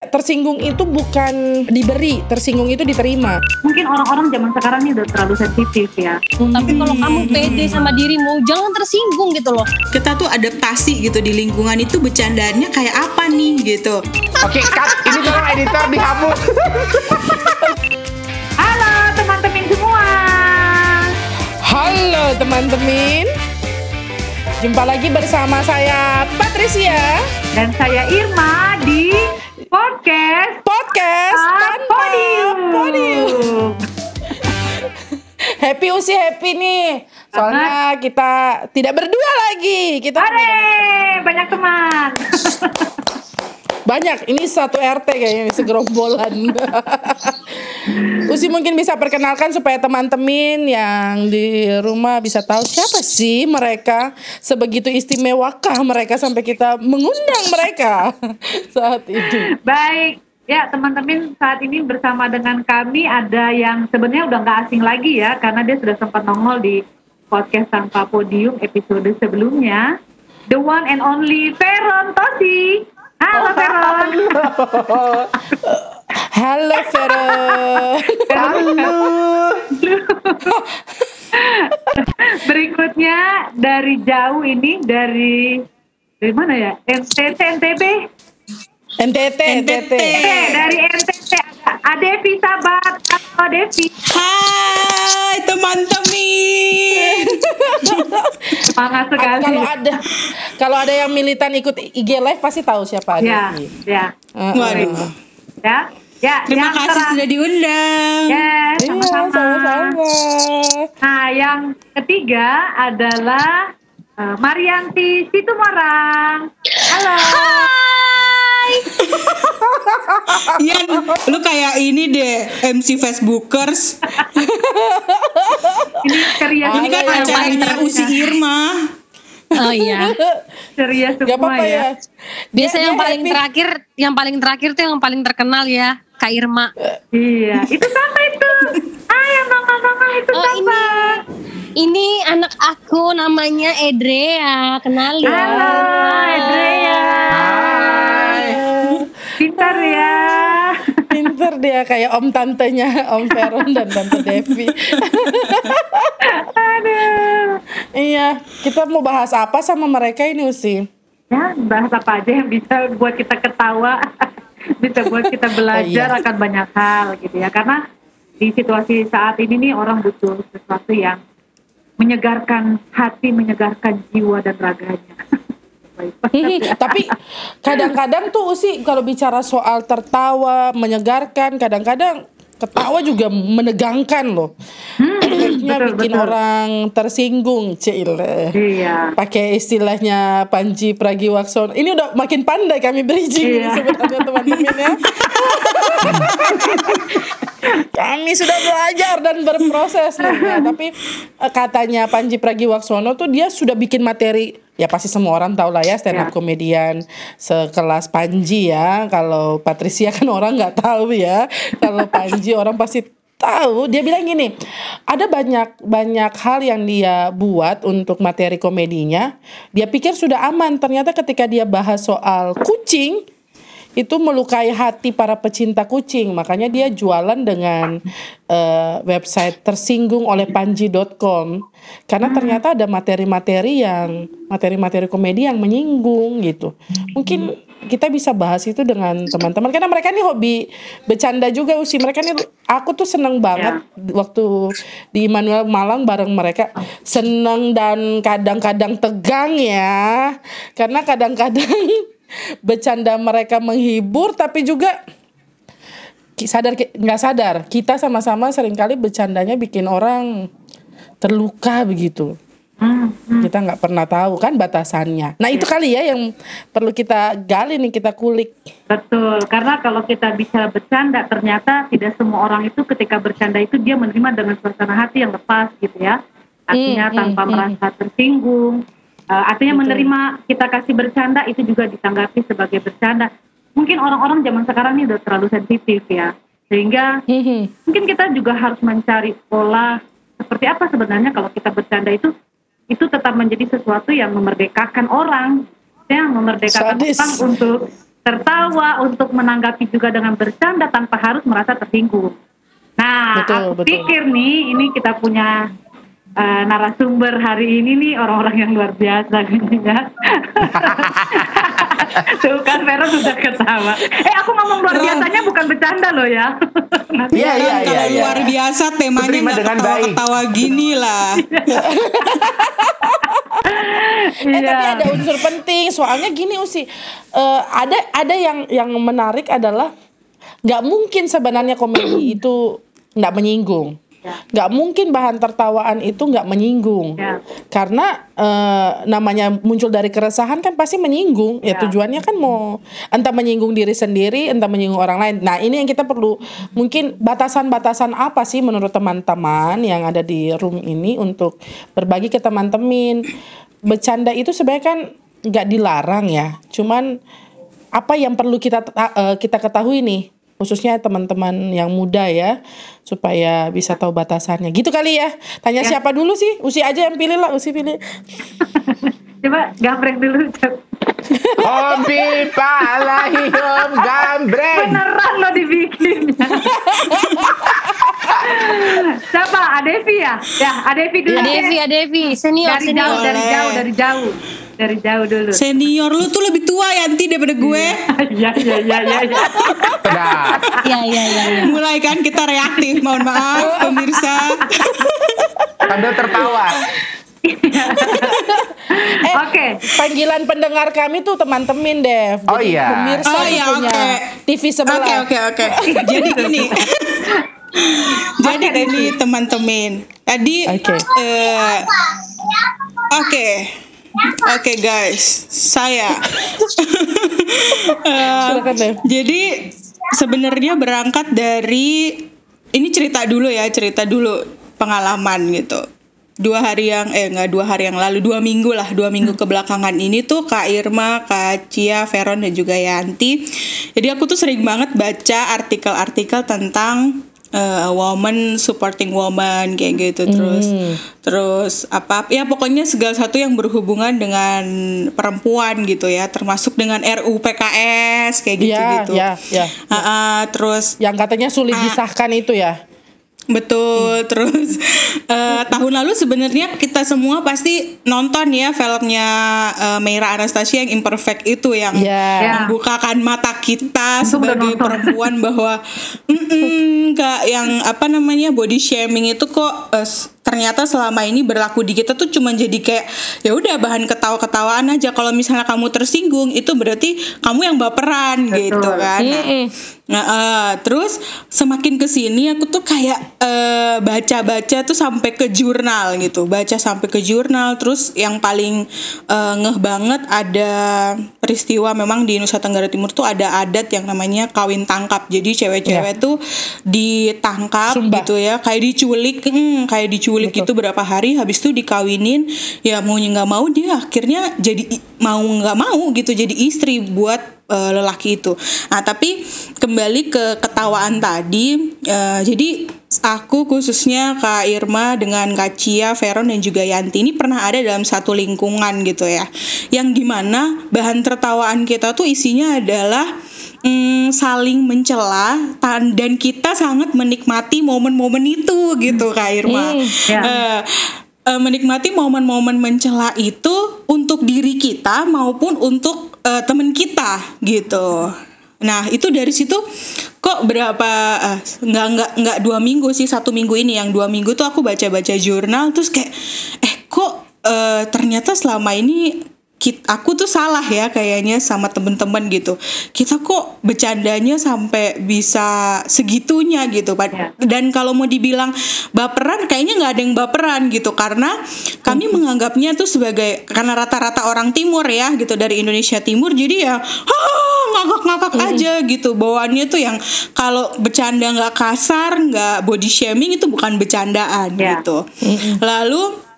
Tersinggung itu bukan diberi, tersinggung itu diterima. Mungkin orang-orang zaman sekarang ini udah terlalu sensitif ya. Tapi kalau kamu pede sama dirimu, jangan tersinggung gitu loh. kita tuh adaptasi gitu di lingkungan itu bercandanya kayak apa nih gitu Oke, cut. Ini tolong editor dihapus. Halo teman-teman semua. Halo teman-teman. Jumpa lagi bersama saya Patricia. Dan saya Irma di podcast Podcast Ah, tanpa Podium. podium. Happy usi happy nih. Soalnya kita tidak berdua lagi. Kita Hore, banyak teman. banyak. Ini satu RT kayaknya segerombolan. Usi mungkin bisa perkenalkan supaya teman-teman yang di rumah bisa tahu siapa sih mereka. Sebegitu istimewakah mereka sampai kita mengundang mereka saat ini. Baik, ya teman-teman saat ini bersama dengan kami ada yang sebenarnya udah nggak asing lagi ya karena dia sudah sempat nongol di podcast tanpa podium episode sebelumnya. The one and only Veron Tosi. Halo Veron. Halo Vero. Halo. Berikutnya dari jauh ini dari dari mana ya? NTT NTB. NTT, NTT. Eh, dari NTT Adevi Sabat. Halo Devi. Hai teman-teman Semangat sekali. Kalau ada kalau ada yang militan ikut IG live pasti tahu siapa Ya, Devi. ya, Heeh. waduh ya. Ya, terima yang kasih sudah diundang Yes, Iya, sama-sama. sama-sama. Nah, yang ketiga adalah eh, Marianti Situmorang. Halo. Iya, lu kayak ini deh MC Facebookers. Ini ceria Ini kan acaranya iya. Usi Irma. Oh iya. ceria Gak semua apa-apa ya. ya. Biasa Dia- yang dia paling happy. terakhir, yang paling terakhir tuh yang paling terkenal ya, Kak Irma. Iya, itu sama itu. Ah, yang nongol-nongol itu Oh sama. ini, ini anak aku namanya Edrea, kenal ya. Halo, Edrea. Pintar ya. Pinter dia kayak om tantenya Om Veron dan Tante Devi. Aduh. iya, kita mau bahas apa sama mereka ini Usi? Ya, bahas apa aja yang bisa buat kita ketawa, bisa buat kita belajar Oh, iya. akan banyak hal gitu ya. Karena di situasi saat ini nih orang butuh sesuatu yang menyegarkan hati, menyegarkan jiwa dan raganya. Ya. Tapi kadang-kadang tuh Usi kalau bicara soal tertawa, menyegarkan, kadang-kadang ketawa juga menegangkan loh. Efeknya betul, bikin betul. orang tersinggung, Cile. Iya. pakai istilahnya Panji Pragiwaksono. Ini udah makin pandai kami bridging Iya. sebenarnya teman-teman ya. kami sudah belajar dan berproses nih. Nah, tapi eh, katanya Panji Pragiwaksono tuh dia sudah bikin materi ya pasti semua orang tahu lah ya stand up Ya. komedian sekelas Panji ya. Kalau Patricia kan orang nggak tahu ya. Kalau Panji orang pasti tahu dia bilang gini ada banyak banyak hal yang dia buat untuk materi komedinya dia pikir sudah aman ternyata ketika dia bahas soal kucing itu melukai hati para pecinta kucing. Makanya dia jualan dengan eh, website tersinggung oleh panji.com karena ternyata ada materi-materi yang materi-materi komedi yang menyinggung gitu. Mungkin kita bisa bahas itu dengan teman-teman. Karena mereka nih hobi bercanda juga usi. Mereka nih aku tuh seneng banget waktu di Immanuel Malang bareng mereka. Seneng dan kadang-kadang tegang ya. Karena kadang-kadang bercanda mereka menghibur tapi juga sadar nggak sadar. Kita sama-sama sering kali bercandanya bikin orang terluka begitu Hmm, hmm. kita nggak pernah tahu kan batasannya. Nah itu kali ya yang perlu kita gali nih kita kulik. Betul, karena kalau kita bicara bercanda, ternyata tidak semua orang itu ketika bercanda itu dia menerima dengan suasana hati yang lepas gitu ya. Artinya Hmm, tanpa hmm, merasa tersinggung. Uh, artinya Betul. menerima kita kasih bercanda itu juga ditanggapi sebagai bercanda. Mungkin orang-orang zaman sekarang ini udah terlalu sensitif ya. Sehingga Mhm. mungkin kita juga harus mencari pola seperti apa sebenarnya kalau kita bercanda itu itu tetap menjadi sesuatu yang memerdekakan orang, yang memerdekakan Sadis. orang untuk tertawa, untuk menanggapi juga dengan bercanda tanpa harus merasa tersinggung. Nah, Betul, aku betul. pikir nih ini kita punya eh, narasumber hari ini nih orang-orang yang luar biasa gitu ya. Tuh kan Vero sudah ketawa. Eh aku ngomong luar biasanya bukan bercanda loh ya. Nanti Iya, iya, Kan iya. kalau iya. luar biasa temanya nggak dengan baik. ketawa-ketawa gini lah. Eh Iya. tapi ada unsur penting soalnya gini Usi eh, ada ada yang yang menarik adalah nggak mungkin sebenarnya komedi itu nggak menyinggung. Nggak mungkin bahan tertawaan itu nggak menyinggung. Ya. karena eh, namanya muncul dari keresahan kan pasti menyinggung. Ya Ya. tujuannya kan mau entah menyinggung diri sendiri entah menyinggung orang lain. Nah ini yang kita perlu mungkin batasan-batasan apa sih menurut teman-teman yang ada di room ini untuk berbagi ke teman-teman? Bercanda itu sebenarnya kan nggak dilarang ya. Cuman apa yang perlu kita ta- eh, kita ketahui nih khususnya teman-teman yang muda ya supaya bisa tahu batasannya. Gitu kali ya. Tanya Ya. siapa dulu sih? Usi aja yang pilih lah usi pilih Coba gambreng dulu. Cep. Hobi palahiyom gambreng. Beneran lo dibikinnya. Siapa? Adevi ya? Ya, Adevi dulu. Adevi, Adevi, senior, Dari jauh, senior. dari Boleh. jauh, dari jauh. Dari jauh dulu. Senior lu tuh lebih tua Yanti daripada gue. Iya, iya, iya, iya. iya. Iya, iya, iya. iya. Mulai kan kita reaktif, mohon maaf pemirsa. Sambil tertawa. eh Oke. panggilan pendengar kami tuh teman-teman Dev Oh, iya. pemirsa Oh, iya, punya oke. TV sebelah Oke oke oke. Jadi gini. Jadi gini teman-teman. Tadi Oke. eh, Oke. Oke guys, saya. Eh, Silakan, Dev. jadi sebenarnya berangkat dari ini cerita dulu ya, cerita dulu pengalaman gitu. Dua hari yang eh nggak dua hari yang lalu, dua minggu lah, dua minggu kebelakangan ini tuh Kak Irma, Kak Cia, Veron dan juga Yanti. Jadi aku tuh sering banget baca artikel-artikel tentang eh, woman supporting woman kayak gitu terus Hmm. terus apa ya pokoknya segala satu yang berhubungan dengan perempuan gitu ya termasuk dengan RUU PKS kayak gitu ya gitu ya ya Ah, ah, terus yang katanya sulit Ah. disahkan itu ya betul terus eh, tahun lalu sebenarnya kita semua pasti nonton ya filmnya eh, Meira Anastasia yang imperfect itu yang ya Ya. membukakan mata kita sebagai perempuan bahwa "Mm-mm, nggak yang apa namanya body shaming itu kok s- ternyata selama ini berlaku di kita tuh cuma jadi kayak ya udah bahan ketawa-ketawaan aja kalau misalnya kamu tersinggung itu berarti kamu yang baperan Betul. gitu kan Nah. Nah, eh, terus semakin ke sini aku tuh kayak eh, baca-baca tuh sampai ke jurnal gitu, baca sampai ke jurnal. Terus yang paling eh, ngeh banget ada peristiwa memang di Nusa Tenggara Timur tuh ada adat yang namanya kawin tangkap. Jadi cewek-cewek tuh ditangkap Sumpah. gitu ya, kayak diculik, hmm, kayak diculik Betul. itu berapa hari, habis itu dikawinin, ya maunya nggak mau dia akhirnya jadi mau nggak mau gitu, jadi istri buat eh, lelaki itu. Nah, tapi kembali ke ketawaan tadi, eh, jadi aku khususnya Kak Irma dengan Kak Cia, Veron dan juga Yanti ini pernah ada dalam satu lingkungan gitu ya, yang gimana bahan tertawaan kita tuh isinya adalah mm, saling mencela dan kita sangat menikmati momen-momen itu gitu Kak Irma. Hmm, ya. Eh, eh, menikmati momen-momen mencela itu untuk diri kita maupun untuk eh, teman kita gitu. Nah itu dari situ kok berapa eh, nggak nggak nggak dua minggu sih satu minggu ini yang dua minggu tuh aku baca-baca jurnal terus kayak eh kok eh, ternyata selama ini kit- aku tuh salah ya kayaknya sama temen-temen gitu. Kita kok bercandanya sampai bisa segitunya gitu. Ya. Dan kalau mau dibilang baperan, kayaknya nggak ada yang baperan gitu karena kami menganggapnya tuh sebagai karena rata-rata orang timur ya gitu dari Indonesia Timur jadi ya "Ah, ngakak-ngakak aja gitu bawaannya tuh yang kalau bercanda nggak kasar nggak body shaming itu bukan bercandaan Ya. gitu. Lalu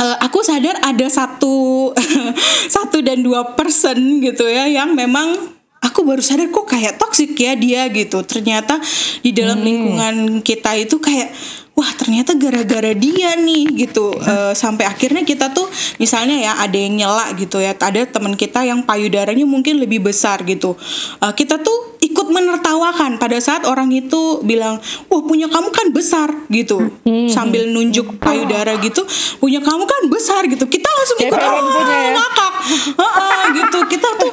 Eh, aku sadar ada satu satu dan dua person gitu ya yang memang aku baru sadar kok kayak toksik ya dia gitu. Ternyata di dalam lingkungan kita itu kayak wah ternyata gara-gara dia nih gitu. Eh, sampai akhirnya kita tuh misalnya ya ada yang nyela gitu ya ada teman kita yang payudaranya mungkin lebih besar gitu. Eh, kita tuh ikut menertawakan. Pada saat orang itu bilang wah punya kamu kan besar gitu. Sambil nunjuk payudara gitu punya kamu kan besar gitu. Kita langsung ikut punya ya. "Ah, ngakak. Heeh, gitu. Kita tuh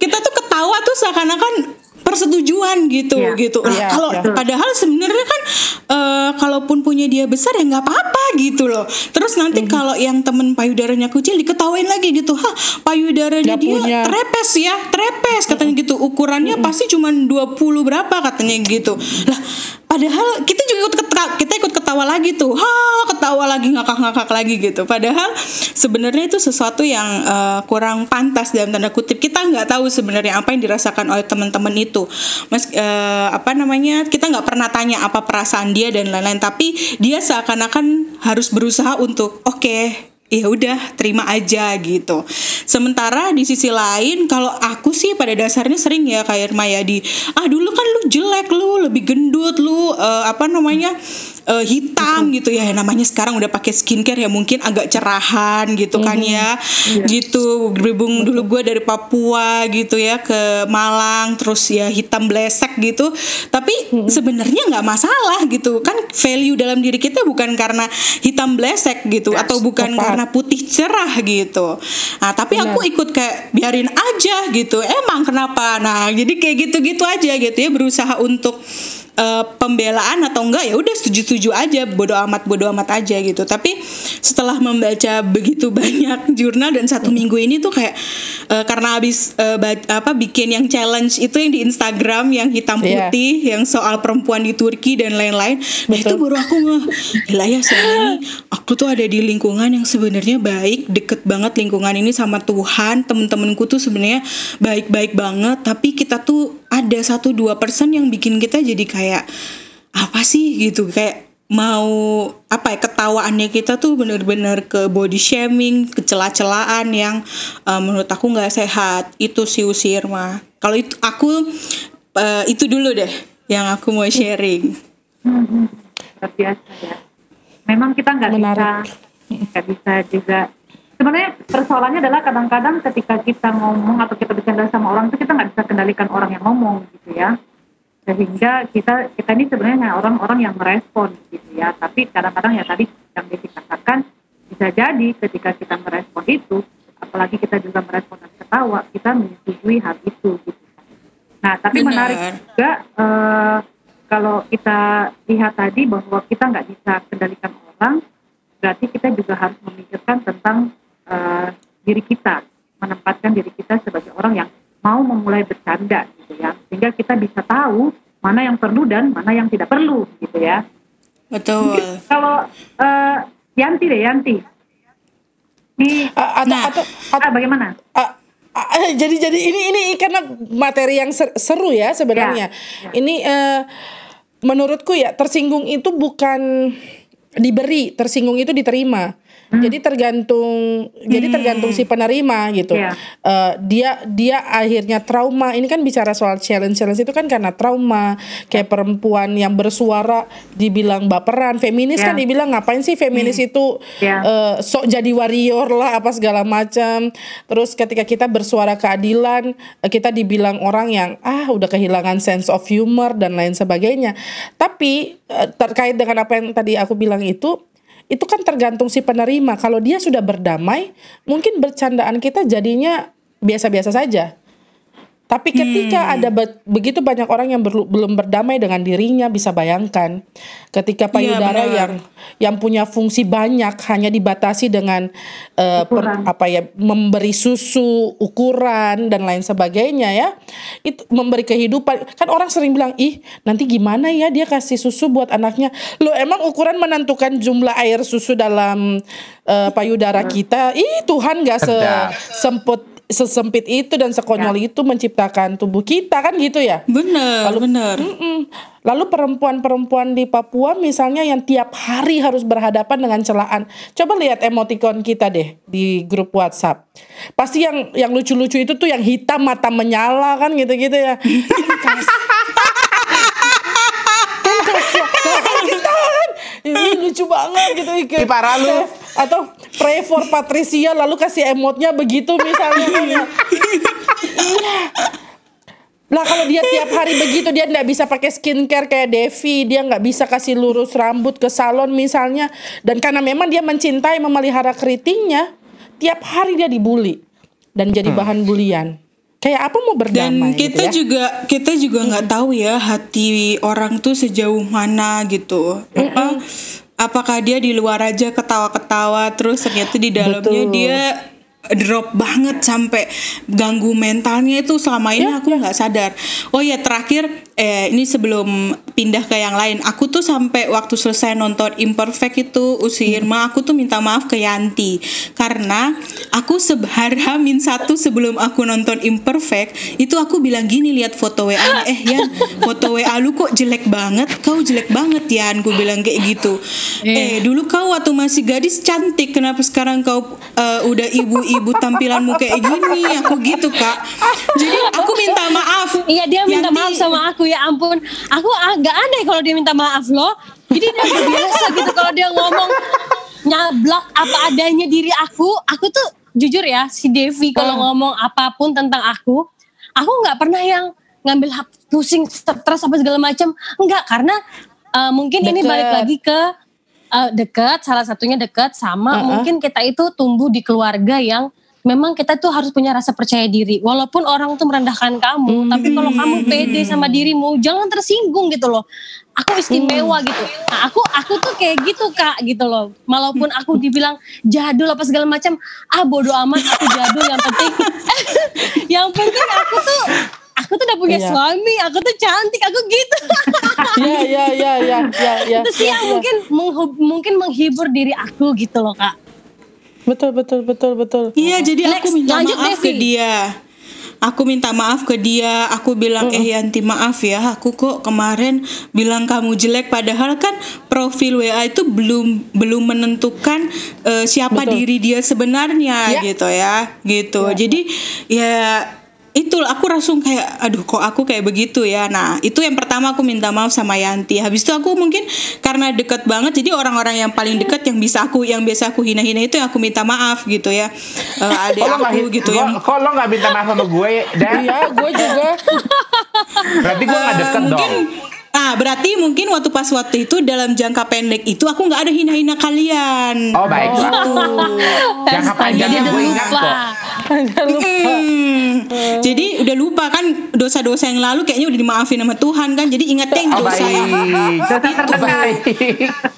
kita tuh ketawa tuh seakan-akan persetujuan gitu Iya. gitu. Nah, Iya, kalau iya. padahal sebenarnya kan eh, kalaupun punya dia besar ya nggak apa-apa gitu loh. Terus nanti Mhm. kalau yang temen payudaranya kecil diketawain lagi gitu. Hah payudaranya dia punya. trepes ya trepes katanya gitu. Ukurannya pasti cuma 20 berapa katanya gitu. Lah padahal kita juga ikut ketawa, kita ikut ketawa lagi tuh. Ha ketawa lagi ngakak-ngakak lagi gitu. Padahal sebenarnya itu sesuatu yang eh, kurang pantas dalam tanda kutip. Kita nggak tahu sebenarnya apa yang dirasakan oleh teman-teman itu mas eh, apa namanya kita nggak pernah tanya apa perasaan dia dan lain-lain tapi dia seakan-akan harus berusaha untuk oke ya udah terima aja gitu. Sementara di sisi lain kalau aku sih pada dasarnya sering ya kayak Irma ya di ah dulu kan lu jelek lu lebih gendut lu eh, apa namanya eh, hitam gitu ya. Namanya sekarang udah pakai skincare ya mungkin agak cerahan gitu kan ya. Gitu berhubung dulu gue dari Papua gitu ya ke Malang terus ya hitam blesek gitu. Tapi sebenarnya nggak masalah gitu. Kan value dalam diri kita bukan karena hitam blesek gitu atau bukan tepat. karena putih cerah gitu. Nah tapi aku ikut kayak biarin aja gitu. Emang kenapa? Nah jadi kayak gitu-gitu aja gitu ya berusaha untuk eh, pembelaan atau enggak ya udah setuju-setuju aja bodo amat bodo amat aja gitu tapi setelah membaca begitu banyak jurnal dan satu minggu ini tuh kayak eh, karena habis ba- apa bikin yang challenge itu yang di Instagram yang hitam Iya. putih yang soal perempuan di Turki dan lain-lain nah itu baru aku nge gila ya selama ini aku tuh ada di lingkungan yang sebenarnya baik deket banget lingkungan ini sama Tuhan temen-temenku tuh sebenarnya baik-baik banget tapi kita tuh ada satu dua persen yang bikin kita jadi kayak apa sih gitu kayak mau apa ya ketawaannya kita tuh bener-bener ke body shaming ke celah-celahan yang eh, menurut aku nggak sehat itu sih usir mah kalau itu aku eh, itu dulu deh yang aku mau sharing Hmm, luar biasa ya. Memang kita nggak bisa nggak bisa juga. Sebenarnya persoalannya adalah kadang-kadang ketika kita ngomong atau kita bercanda sama orang itu kita nggak bisa kendalikan orang yang ngomong gitu ya. Sehingga kita kita ini sebenarnya orang-orang yang merespon gitu ya. Tapi kadang-kadang ya tadi yang dikatakan bisa jadi ketika kita merespon itu, apalagi kita juga merespon dan ketawa, kita menyetujui hal itu gitu. Nah, tapi Benar. menarik juga eh, kalau kita lihat tadi bahwa kita nggak bisa kendalikan orang, berarti kita juga harus memikirkan tentang eh, diri kita, menempatkan diri kita sebagai orang yang mau memulai bercanda gitu ya, sehingga kita bisa tahu mana yang perlu dan mana yang tidak perlu gitu ya. betul Kalau eh, Yanti deh Yanti, nih A- atau, Nah. atau, atau ah, bagaimana? Ah, jadi jadi ini ini karena materi yang ser- seru ya sebenarnya. Ya, ya. Ini eh, menurutku ya tersinggung itu bukan diberi, tersinggung itu diterima. Jadi tergantung jadi tergantung si penerima gitu. Ya. Eh, dia dia akhirnya trauma. Ini kan bicara soal challenge challenge itu kan karena trauma. Kayak perempuan yang bersuara dibilang baperan, feminis Ya. kan dibilang ngapain sih feminis itu Ya. eh, sok jadi warrior lah apa segala macam. Terus ketika kita bersuara keadilan, eh, kita dibilang orang yang ah udah kehilangan sense of humor dan lain sebagainya. Tapi eh, terkait dengan apa yang tadi aku bilang itu itu kan tergantung si penerima. Kalau dia sudah berdamai, mungkin bercandaan kita jadinya biasa-biasa saja. Tapi ketika ada be- begitu banyak orang yang berlu- belum berdamai dengan dirinya, bisa bayangkan ketika payudara benar. yang yang punya fungsi banyak hanya dibatasi dengan eh, per- apa ya memberi susu, ukuran dan lain sebagainya ya. Itu memberi kehidupan. Kan orang sering bilang, "Ih, nanti gimana ya dia kasih susu buat anaknya?" Loh, emang ukuran menentukan jumlah air susu dalam eh, payudara kita? Ih, Tuhan gak se Sedap. Sempit sesempit itu dan sekonyol itu menciptakan tubuh kita kan gitu ya. bener bener Mm-mm. Lalu perempuan-perempuan di Papua misalnya yang tiap hari harus berhadapan dengan celaan. Coba lihat emoticon kita deh di grup WhatsApp. Pasti yang yang lucu-lucu itu tuh yang hitam mata menyala kan gitu-gitu ya. Ih, kas- kan kasihan. Nah, kan kita kan. Ini ke Ipara lu. Atau pray for Patricia lalu kasih emotnya begitu misalnya kan ya. Iya. Lah kalau dia tiap hari begitu dia nggak bisa pakai skincare kayak Devi, dia nggak bisa kasih lurus rambut ke salon misalnya. Dan karena memang dia mencintai memelihara keritingnya, tiap hari dia dibully dan jadi bahan bulian. Kayak apa mau Dan berdamai gitu kita ya? juga kita juga nggak tahu ya hati orang tuh sejauh mana gitu. Apa apakah dia di luar aja ketawa-ketawa terus ternyata di dalamnya Betul. dia drop banget sampai ganggu mentalnya itu selama ini Ya, aku nggak sadar. Oh ya terakhir eh ini sebelum pindah ke yang lain, aku tuh sampai waktu selesai nonton Imperfect itu usi Irma, aku tuh minta maaf ke Yanti karena aku sebhara min satu sebelum aku nonton Imperfect itu aku bilang gini lihat foto WA eh Yan foto WA lu kok jelek banget, kau jelek banget Yan, gue bilang kayak gitu. Eh dulu kau waktu masih gadis cantik, kenapa sekarang kau eh, udah ibu-ibu tampilanmu kayak gini? Aku gitu kak. Jadi aku minta maaf. Iya dia minta Yanti. maaf sama aku ya ampun. Aku agak aneh kalau dia minta maaf loh. Jadi dia biasa gitu kalau dia ngomong nyablak apa adanya diri aku. Aku tuh jujur ya si Devi kalau ngomong apa pun tentang aku, aku nggak pernah yang ngambil pusing stres apa segala macam. Enggak karena eh, mungkin ini Deket. balik lagi ke eh, dekat salah satunya dekat sama Uh-uh. mungkin kita itu tumbuh di keluarga yang memang kita tuh harus punya rasa percaya diri. Walaupun orang tuh merendahkan kamu tapi kalau kamu pede sama dirimu jangan tersinggung gitu loh. Aku istimewa gitu. Nah aku aku tuh kayak gitu kak gitu loh. Walaupun aku dibilang jadul apa segala macam ah bodo amat aku jadul yang penting yang penting aku tuh aku tuh udah punya Iya. suami aku tuh cantik aku gitu. Iya iya iya iya iya iya. itu sih yang iya. mungkin menghibur diri aku gitu loh kak betul betul betul betul. Iya, jadi aku Next, minta lanjut, maaf ke Devi. dia. Aku minta maaf ke dia. Aku bilang, eh Yanti maaf ya, aku kok kemarin bilang kamu jelek. Padahal kan profil WA itu belum belum menentukan eh, siapa Betul. diri dia sebenarnya Ya. gitu ya, gitu. Jadi ya itu aku langsung kayak aduh kok aku kayak begitu ya nah itu yang pertama aku minta maaf sama Yanti habis itu aku mungkin karena deket banget jadi orang-orang yang paling dekat yang bisa aku yang biasa aku hina-hina itu yang aku minta maaf gitu ya Eh, lo nggak aku hin- gitu kok- yang Kok lo nggak minta maaf sama gue, Dan? Iya, gue juga. Berarti gue nggak Eh, deket mungkin dong. ah berarti mungkin waktu pas waktu itu dalam jangka pendek itu aku nggak ada hina-hina kalian Oh baiklah. Oh. Jangka panjangnya Dia gue ingat kok. Jangan lupa. Hmm. Jadi udah lupa kan dosa-dosa yang lalu kayaknya udah dimaafin sama Tuhan kan. Jadi ingatnya yang Oh dosa yang baik. Dosa terdekat. Baik.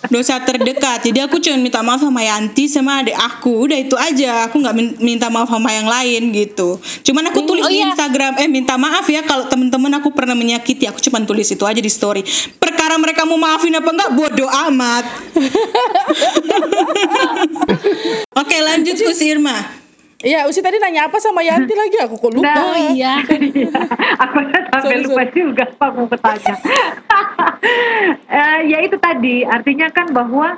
dosa terdekat. Jadi aku cuma minta maaf sama Yanti sama adik aku. Udah itu aja. Aku nggak min- minta maaf sama yang lain gitu. Cuman aku tulis Oh, di iya. Instagram, eh minta maaf ya kalau temen-temen aku pernah menyakiti. Aku cuma tulis itu aja di story. Perkara mereka mau maafin apa enggak bodoh amat. Oke lanjut Gus Irma. Iya, Usi tadi nanya apa sama Yanti lagi? Aku kok lupa. oh iya aku sampai Sorry, lupa sorry. juga apa mau bertanya. Eh, ya itu tadi artinya kan bahwa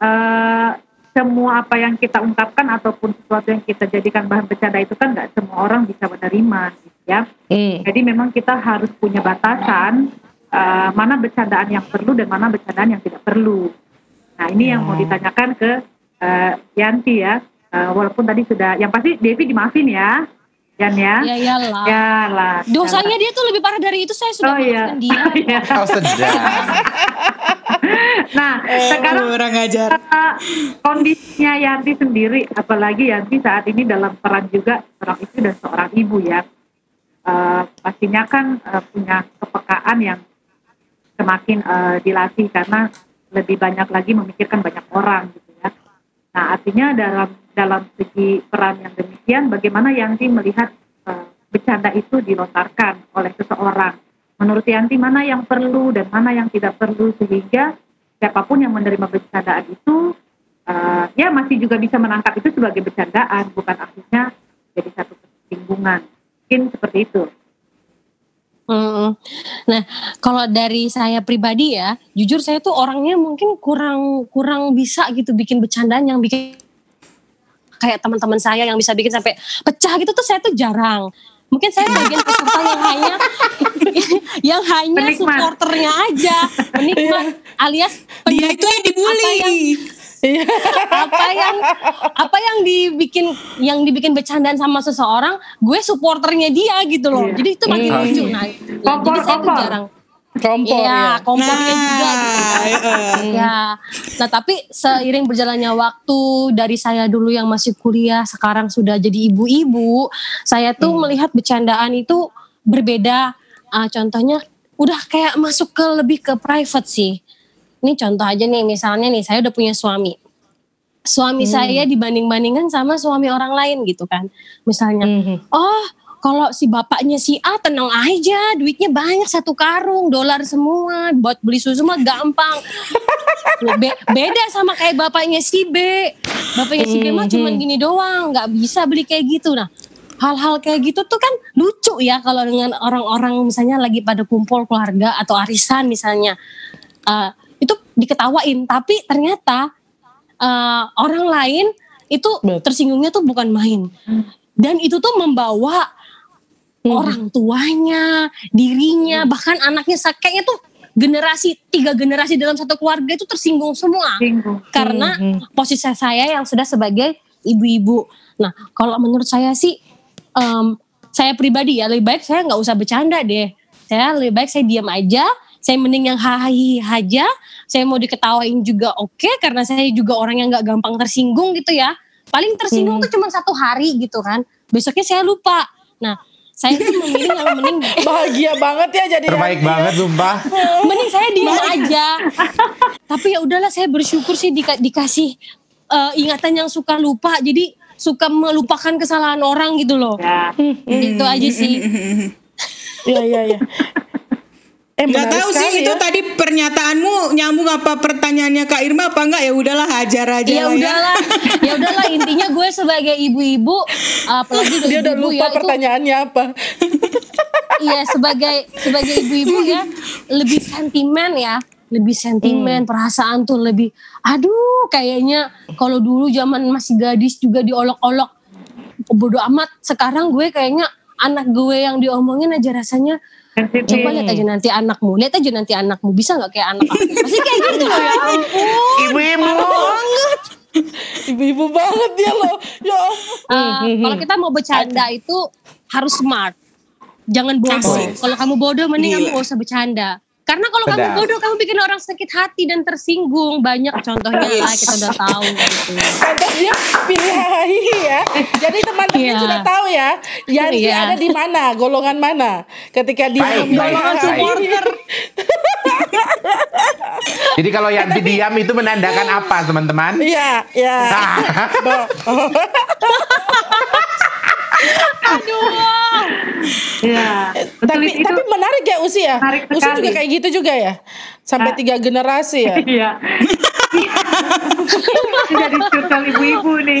eh, semua apa yang kita ungkapkan ataupun sesuatu yang kita jadikan bahan bercanda itu kan nggak semua orang bisa menerima, gitu ya. Hmm. Jadi memang kita harus punya batasan eh, mana bercandaan yang perlu dan mana bercandaan yang tidak perlu. Nah ini yang mau ditanyakan ke eh, Yanti ya. Eh, walaupun tadi sudah, yang pasti Devi dimaafin ya, Yan ya. ya iyalah Ya lah. dosanya dia tuh lebih parah dari itu saya sudah Oh iya. dia Iya. Oh sedang. Nah, sekarang Orang ngajar. uh, kondisinya Yanti sendiri, apalagi Yanti saat ini dalam peran juga seorang istri dan seorang ibu ya. Uh, pastinya kan uh, punya kepekaan yang semakin uh, dilatih karena lebih banyak lagi memikirkan banyak orang gitu ya. Nah, artinya dalam dalam segi peran yang demikian, bagaimana Yanti melihat uh, bercanda itu dilontarkan oleh seseorang? Menurut Yanti mana yang perlu dan mana yang tidak perlu sehingga siapa pun yang menerima bercandaan itu uh, ya masih juga bisa menangkap itu sebagai bercandaan, bukan akhirnya jadi satu kesinggungan. Mungkin seperti itu. Mm. Nah, kalau dari saya pribadi ya, jujur saya tuh orangnya mungkin kurang kurang bisa gitu bikin bercandaan yang bikin kayak teman-teman saya yang bisa bikin sampai pecah gitu tuh saya tuh jarang. Mungkin saya bagian peserta yang hanya yang hanya Penikmat. supporternya aja, penikmat alias Dia itu yang dibully. apa yang Iya. apa yang apa yang dibikin yang dibikin bercandaan sama seseorang, gue supporternya dia gitu loh. Iya. Jadi itu makin lucu. Nah, jadi saya tuh jarang. Kompor Iya, ya. kompornya juga gitu. Nah, eh, Ya, nah tapi seiring berjalannya waktu dari saya dulu yang masih kuliah, sekarang sudah jadi ibu-ibu, saya tuh melihat bercandaan itu berbeda. Ah, contohnya udah kayak masuk ke lebih ke private sih. Ini contoh aja nih, misalnya nih saya udah punya suami. Suami saya dibanding-bandingkan sama suami orang lain gitu kan. Misalnya, Mhm. oh kalau si bapaknya si A tenang aja, duitnya banyak satu karung, dolar semua, buat beli susu mah gampang. Be- beda sama kayak bapaknya si B. Bapaknya si B mah cuman gini doang, nggak bisa beli kayak gitu. Nah, hal-hal kayak gitu tuh kan lucu ya kalau dengan orang-orang misalnya lagi pada kumpul keluarga atau arisan misalnya. Eh, itu diketawain, tapi ternyata eh, orang lain itu Betul. tersinggungnya tuh bukan main. Dan itu tuh membawa orang tuanya, dirinya, bahkan anaknya kayaknya tuh generasi tiga generasi dalam satu keluarga itu tersinggung semua Singgung. karena posisi saya yang sudah sebagai ibu-ibu. Nah, kalau menurut saya sih, em, saya pribadi ya lebih baik saya nggak usah bercanda deh. Saya lebih baik saya diam aja. Saya mending yang hahaha aja. Saya mau diketawain juga oke karena saya juga orang yang nggak gampang tersinggung gitu ya. Paling tersinggung tuh cuma satu hari gitu kan. Besoknya saya lupa. Nah, saya tuh memilih yang mending Bahagia banget ya jadi Terbaik Yanti ya. banget sumpah. mending saya diem aja tapi ya udahlah saya bersyukur sih dika- dikasih eh, ingatan yang suka lupa jadi suka melupakan kesalahan orang gitu loh Ya. itu aja sih Iya iya iya. Eh Nggak tahu sih sekali itu ya. tadi pernyataanmu nyambung apa pertanyaannya Kak Irma apa enggak ya udahlah hajar aja ya lah ya. udahlah ya udahlah intinya gue sebagai ibu-ibu apalagi Dia udah ibu-ibu lupa ya itu pertanyaannya apa. iya sebagai sebagai ibu-ibu ya lebih sentimen ya lebih sentimen perasaan tuh lebih aduh kayaknya kalau dulu zaman masih gadis juga diolok-olok bodoh amat sekarang gue kayaknya anak gue yang diomongin aja rasanya Coba lihat aja nanti anakmu lihat aja nanti anakmu bisa nggak kayak anak aku pasti kayak gitu loh ya ampun Ibu-ibu. banget Ibu-ibu banget dia loh. Ya ampun. Uh, kalau kita mau bercanda itu harus smart. Jangan bodoh. Kalau kamu bodoh mending kamu gak usah bercanda. Karena kalau kamu bodoh kamu bikin orang sakit hati dan tersinggung. Banyak contohnya lah kita udah tahu gitu. Pantas dia pilih hahihi ya. Jadi teman-teman Iya. sudah tahu ya, Yanti Iya. ada di mana, golongan mana. Ketika dia hahihi. baik. Jadi kalau Yanti diam itu menandakan apa teman-teman? Iya, iya. Bo- Iya. Betul tapi itu. tapi menarik ya Usi ya. Menarik Usi juga kayak gitu juga ya. Sampai Ah. tiga generasi ya. Iya. Jadi curcol ibu-ibu nih.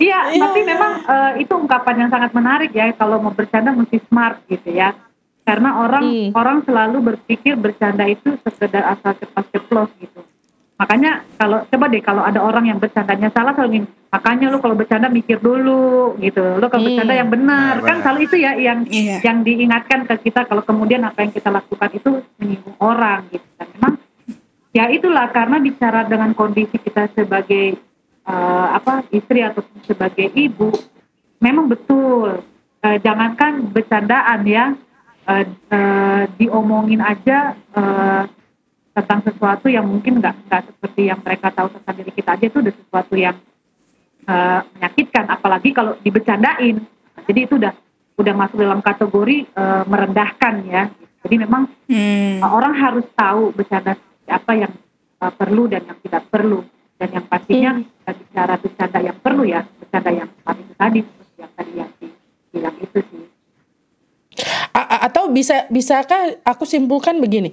Iya, Iya. tapi memang eh, itu ungkapan yang sangat menarik ya. Kalau mau bercanda mesti smart gitu ya. Karena orang Hmm. orang selalu berpikir bercanda itu sekedar asal cepat ceplos gitu. Makanya kalau coba deh kalau ada orang yang bercandanya salah selalu makanya lu kalau bercanda mikir dulu gitu. Lu kalau Hmm. bercanda yang benar. Benar, Kan selalu itu ya yang Iya. yang diingatkan ke kita kalau kemudian apa yang kita lakukan itu menyinggung orang gitu. Dan memang ya itulah karena bicara dengan kondisi kita sebagai eh, apa istri atau sebagai ibu memang betul Eh, jangankan bercandaan ya eh, eh, diomongin aja eh, tentang sesuatu yang mungkin nggak nggak seperti yang mereka tahu tentang diri kita aja itu udah sesuatu yang eh, menyakitkan. Apalagi kalau dibercandain jadi itu udah udah masuk dalam kategori eh, merendahkan ya. Jadi memang Hmm. Uh, orang harus tahu bercanda apa yang uh, perlu dan yang tidak perlu. Dan yang pastinya kita bicara bercanda yang perlu ya bercanda yang tadi tadi seperti yang tadi yang bilang itu sih. A- atau bisa bisakah aku simpulkan begini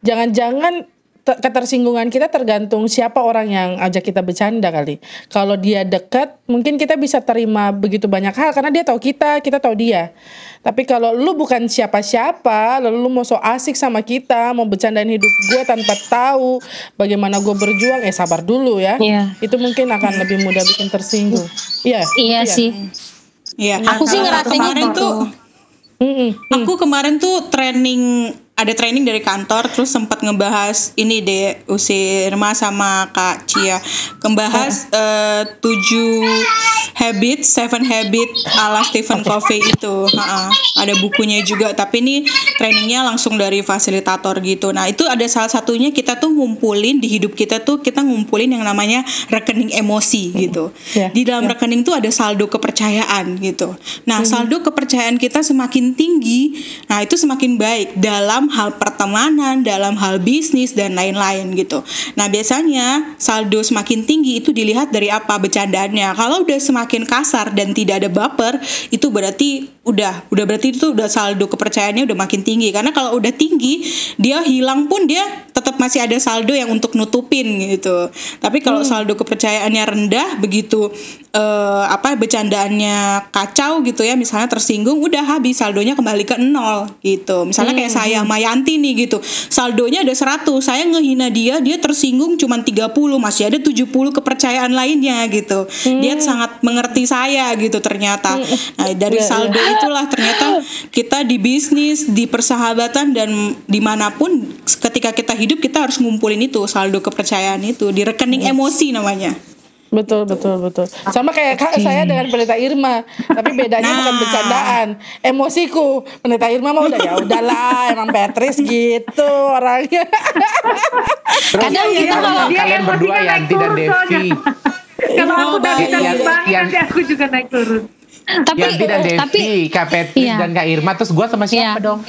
jangan-jangan te- ketersinggungan kita tergantung siapa orang yang ajak kita bercanda kali kalau dia dekat mungkin kita bisa terima begitu banyak hal karena dia tahu kita kita tahu dia tapi kalau lu bukan siapa-siapa lalu lu mau so asik sama kita mau bercandain hidup gue tanpa tahu bagaimana gue berjuang eh sabar dulu ya Iya. itu mungkin akan lebih mudah bikin tersinggung iya Iya itu ya? sih. Iya. Aku sih ngerasain kemarin gitu. tuh Mm-mm. Aku kemarin tuh training ada training dari kantor terus sempat ngebahas ini deh Usi Irma sama Kak Cia. Ngebahas eh, tujuh habit seven habit ala Stephen Covey itu. Ha-ha. ada bukunya juga. Tapi ini trainingnya langsung dari fasilitator gitu. Nah itu ada salah satunya kita tuh ngumpulin di hidup kita tuh kita ngumpulin yang namanya rekening emosi gitu. Ya, di dalam ya. rekening tuh ada saldo kepercayaan gitu. Nah saldo kepercayaan kita semakin tinggi. Nah itu semakin baik. Dalam hal pertemanan dalam hal bisnis dan lain-lain gitu. Nah biasanya saldo semakin tinggi itu dilihat dari apa bercandaannya. Kalau udah semakin kasar dan tidak ada baper itu berarti udah udah berarti itu udah saldo kepercayaannya udah makin tinggi. Karena kalau udah tinggi dia hilang pun dia tetap masih ada saldo yang untuk nutupin gitu. Tapi kalau saldo kepercayaannya rendah begitu eh, apa bercandaannya kacau gitu ya misalnya tersinggung udah habis saldonya kembali ke nol gitu. Misalnya kayak saya Mayanti nih gitu. Saldonya ada 100 saya ngehina dia dia tersinggung cuma 30 masih ada 70 kepercayaan lainnya gitu. Dia sangat mengerti saya gitu ternyata. Nah dari Iya, saldo itulah ternyata kita di bisnis di persahabatan dan di mana pun ketika kita hidup kita harus ngumpulin itu saldo kepercayaan itu di rekening emosi namanya Betul betul betul. Sama kayak kak saya dengan pendeta Irma, tapi bedanya bukan Nah. bercandaan, emosiku. Pendeta Irma mah udah ya udahlah, emang Petris gitu orangnya. Kadang iya, kita kalau- kalian dia berdua emosinya naik Yanti dan turun Devi. Kalau aku udah baik. bisa Yang- yang- nanti aku juga naik turun. Tapi Yanti dan Devi, tapi Kak Petri Iya. dan Kak Irma terus gue sama siapa Iya. dong?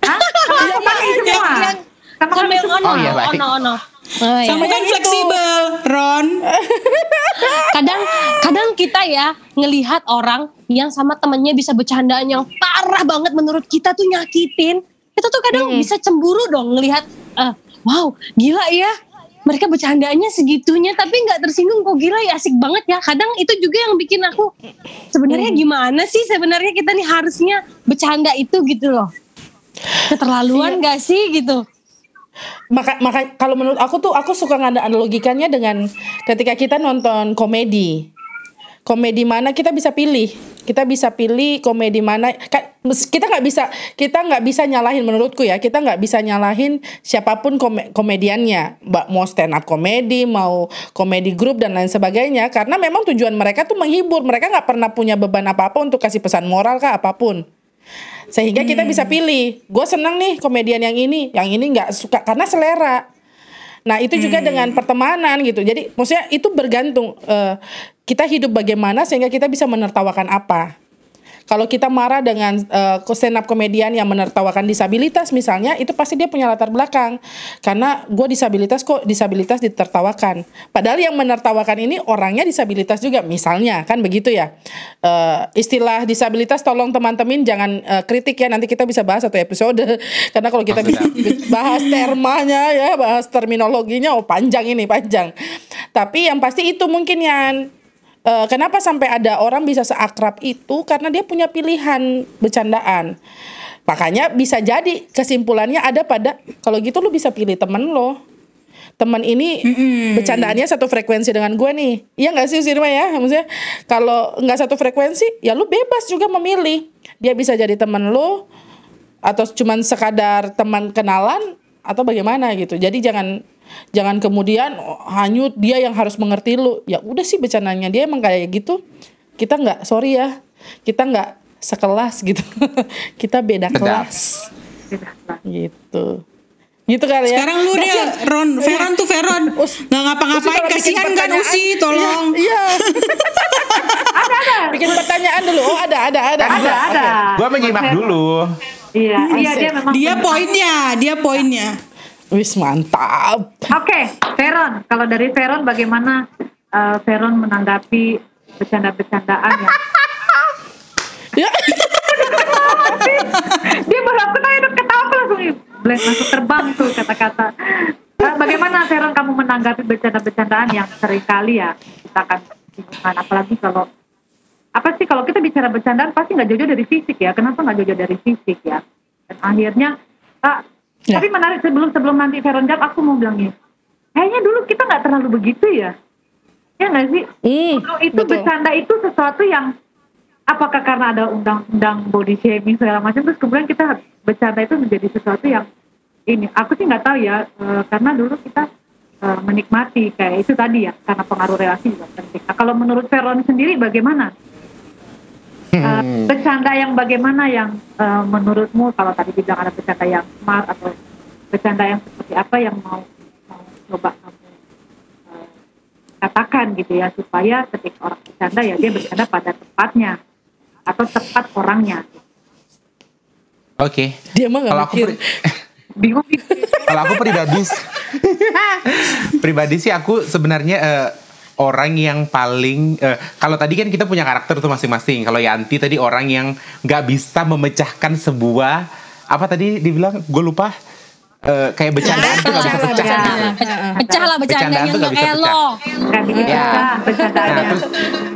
Hah? Sama aku kami semua. Sama semua. ono, Oh, iya, baik. ono, ono. Oh, iya. sama kan itu. fleksibel Ron kadang kadang kita ya ngelihat orang yang sama temennya bisa bercandaan yang parah banget menurut kita tuh nyakitin kita tuh kadang bisa cemburu dong ngelihat eh, wow gila ya mereka bercandaannya segitunya tapi nggak tersinggung kok gila ya asik banget ya kadang itu juga yang bikin aku sebenarnya gimana sih sebenarnya kita nih harusnya bercanda itu gitu loh keterlaluan gak sih gitu maka maka kalau menurut aku tuh aku suka ngada analogikannya dengan ketika kita nonton komedi. Komedi mana kita bisa pilih. Kita bisa pilih komedi mana. Kita nggak bisa kita nggak bisa nyalahin menurutku ya kita nggak bisa nyalahin siapa pun kome- komediannya. Mbak mau stand up komedi mau komedi grup dan lain sebagainya. Karena memang tujuan mereka tuh menghibur. Mereka nggak pernah punya beban apa apa untuk kasih pesan moral kah apa pun sehingga kita bisa pilih gue seneng nih komedian yang ini yang ini nggak suka karena selera. Nah itu juga dengan pertemanan gitu. Jadi maksudnya itu bergantung eh, kita hidup bagaimana sehingga kita bisa menertawakan apa kalau kita marah dengan uh, stand up komedian yang menertawakan disabilitas misalnya itu pasti dia punya latar belakang. Karena gue disabilitas kok disabilitas ditertawakan. Padahal yang menertawakan ini orangnya disabilitas juga. Misalnya kan begitu ya? Eh, istilah disabilitas tolong teman-teman jangan eh, kritik ya. Nanti kita bisa bahas satu episode. Karena kalau kita bisa bahas termanya ya bahas terminologinya oh panjang ini panjang. Tapi yang pasti itu mungkin yang Eh, kenapa sampai ada orang bisa seakrab itu karena dia punya pilihan bercandaan. Makanya bisa jadi kesimpulannya ada pada kalau gitu lu bisa pilih temen lo. Temen ini bercandaannya satu frekuensi dengan gue nih. Iya nggak sih Sirma ya? Maksudnya kalau nggak satu frekuensi ya lu bebas juga memilih. Dia bisa jadi temen lo atau cuman sekadar teman kenalan atau bagaimana gitu. Jadi jangan jangan kemudian oh, hanyut dia yang harus mengerti lu. Ya udah sih bercandanya dia emang kayak gitu. Kita nggak sorry ya. Kita nggak sekelas gitu. Kita beda Beda. kelas gitu. Gitu kali ya. sekarang lu deh Kasian. Ron Iya. Veron tuh Veron nggak ngapa-ngapain kasihan kan Usi tolong Iya. iya. Bikin pertanyaan dulu. Oh, ada ada ada. Ada, ada. Gue menyimak dulu. Iya, iya dia memang. dia poinnya dia poinnya Wis mantap. Oke, Veron. Kalau dari Veron bagaimana eh, Veron menanggapi bercanda-bercandaan yang Ya. dia baru aku tanya ketawa aku langsung blank langsung terbang tuh kata-kata. Eh, bagaimana Veron kamu menanggapi bercanda-bercandaan yang sering kali ya kita akan singgungan apalagi kalau apa sih kalau kita bicara bercandaan pasti nggak jauh-jauh dari fisik ya kenapa nggak jauh-jauh dari fisik ya dan akhirnya ah, Ya. tapi menarik sebelum sebelum nanti Veron jawab aku mau bilang gini kayaknya dulu kita nggak terlalu begitu ya ya nggak sih Dulu itu betul. bercanda itu sesuatu yang apakah karena ada undang-undang body shaming segala macam terus kemudian kita bercanda itu menjadi sesuatu yang ini aku sih nggak tahu ya eh, karena dulu kita eh, menikmati kayak itu tadi ya karena pengaruh relasi juga penting. Nah, kalau menurut Veron sendiri bagaimana? Eh, Hmm. bercanda yang bagaimana yang eh, menurutmu kalau tadi bilang ada bercanda yang smart atau bercanda yang seperti apa yang mau mau coba kamu eh, katakan gitu ya supaya ketika orang bercanda ya dia bercanda pada tempatnya atau tepat orangnya. Oke. Dia mah nggak Kalau aku mikir. Bingung kalau aku pribadi pribadi sih aku sebenarnya eh, orang yang paling eh, kalau tadi kan kita punya karakter tuh masing-masing. Kalau Yanti tadi orang yang nggak bisa memecahkan sebuah apa tadi dibilang gue lupa eh, kayak bercandaan tuh nggak bisa Pecah pecah. lah Bercandaan tuh nggak nggak bisa kayak pecah. Ya. Nah, terus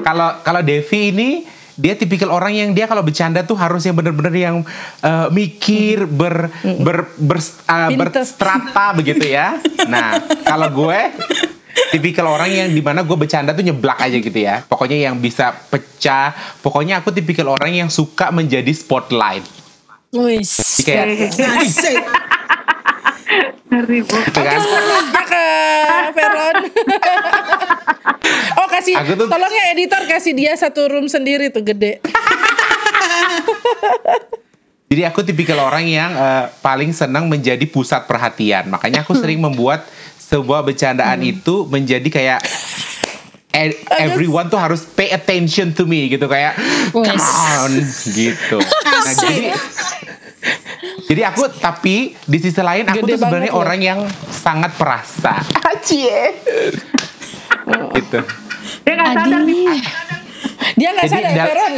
kalau kalau Devi ini dia tipikal orang yang dia kalau bercanda tuh harus yang bener-bener yang eh, mikir ber ber, ber, eh, Pinter. berstrata begitu ya. Nah kalau gue tipikal orang yang di mana gue bercanda tuh nyeblak aja gitu ya. Pokoknya yang bisa pecah. Pokoknya aku tipikal orang yang suka menjadi spotlight. Wis. Jadi kayak. Ngeri, Bu. gitu kan. Ke Veron. oh kasih, Aku tuh- tolong ya editor kasih dia satu room sendiri tuh gede. Jadi aku tipikal orang yang eh, paling senang menjadi pusat perhatian. Makanya aku sering membuat sebuah bercandaan itu menjadi kayak e- everyone tuh harus pay attention to me gitu kayak come on gitu. Nah, jadi jadi aku tapi di sisi lain aku Gede tuh sebenarnya loh. orang yang sangat perasa. Acie. gitu. Dia nggak sadar nih. Adi. Dia nggak Jadi sadar Veron.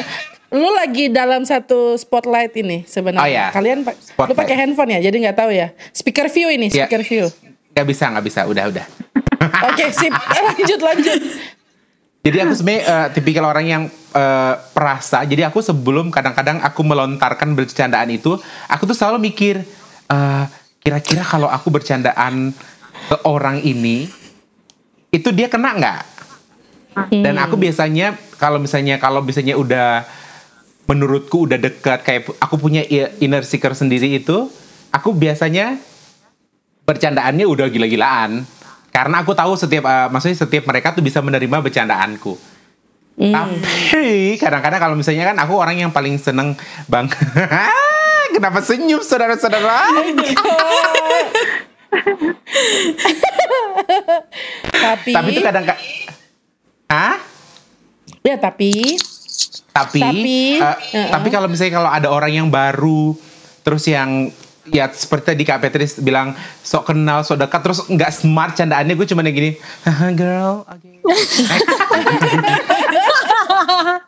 Lu lagi dalam satu spotlight ini sebenarnya. Oh, ya. Kalian pa- lu Spotlight. pakai handphone ya, jadi nggak tahu ya. Speaker view ini, Ya. speaker view. Gak bisa nggak bisa udah udah. Oke, sip. lanjut lanjut. Jadi aku sebenarnya eh, tipikal orang yang eh, perasa. Jadi aku sebelum kadang-kadang aku melontarkan bercandaan itu, aku tuh selalu mikir eh, kira-kira kalau aku bercandaan ke orang ini, itu dia kena nggak? Dan aku biasanya kalau misalnya kalau misalnya udah menurutku udah dekat kayak aku punya inner seeker sendiri itu, aku biasanya bercandaannya udah gila-gilaan. Karena aku tahu setiap eh, maksudnya setiap mereka tuh bisa menerima bercandaanku. Hmm. Tapi kadang-kadang kalau misalnya kan aku orang yang paling seneng bang. Kenapa senyum saudara-saudara? Tapi, Tapi itu kadang kadang Hah? ya tapi Tapi, Tapi, eh, uh-uh. tapi kalau misalnya kalau ada orang yang baru, terus yang ya seperti tadi Kak Petris bilang sok kenal, sok dekat, terus nggak smart candaannya gue cuma yang gini, "Haha, girl, oke.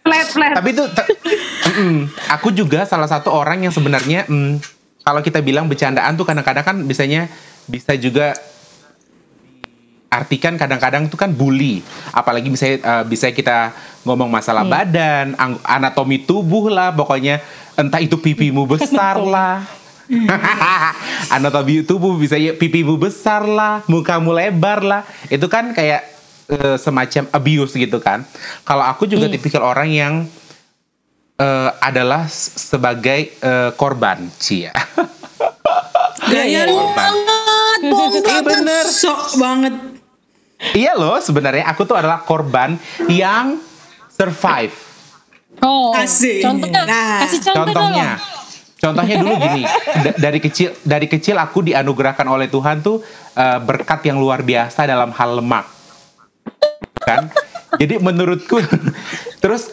Flat, flat. tapi itu Mm-mm. aku juga salah satu orang yang sebenarnya mm, kalau kita bilang bercandaan tuh kadang-kadang kan biasanya bisa juga artikan kadang-kadang tuh kan bully apalagi misalnya eh, bisa kita ngomong masalah badan ang- anatomi tubuh lah pokoknya entah itu pipimu besar lah anatomi tubuh bisa ya pipimu besar lah mukamu lebar lah itu kan kayak eh, semacam abuse gitu kan. Kalau aku juga tipikal orang yang eh, adalah sebagai eh, korban cia. Gaya lu banget, Iya, bener. Sok banget. iya loh sebenarnya aku tuh adalah korban yang survive. Oh, Asik. contohnya, Nah, kasih contoh Contohnya, dong. Contohnya dulu gini, da- dari kecil dari kecil aku dianugerahkan oleh Tuhan tuh eh, berkat yang luar biasa dalam hal lemak, kan? Jadi menurutku, terus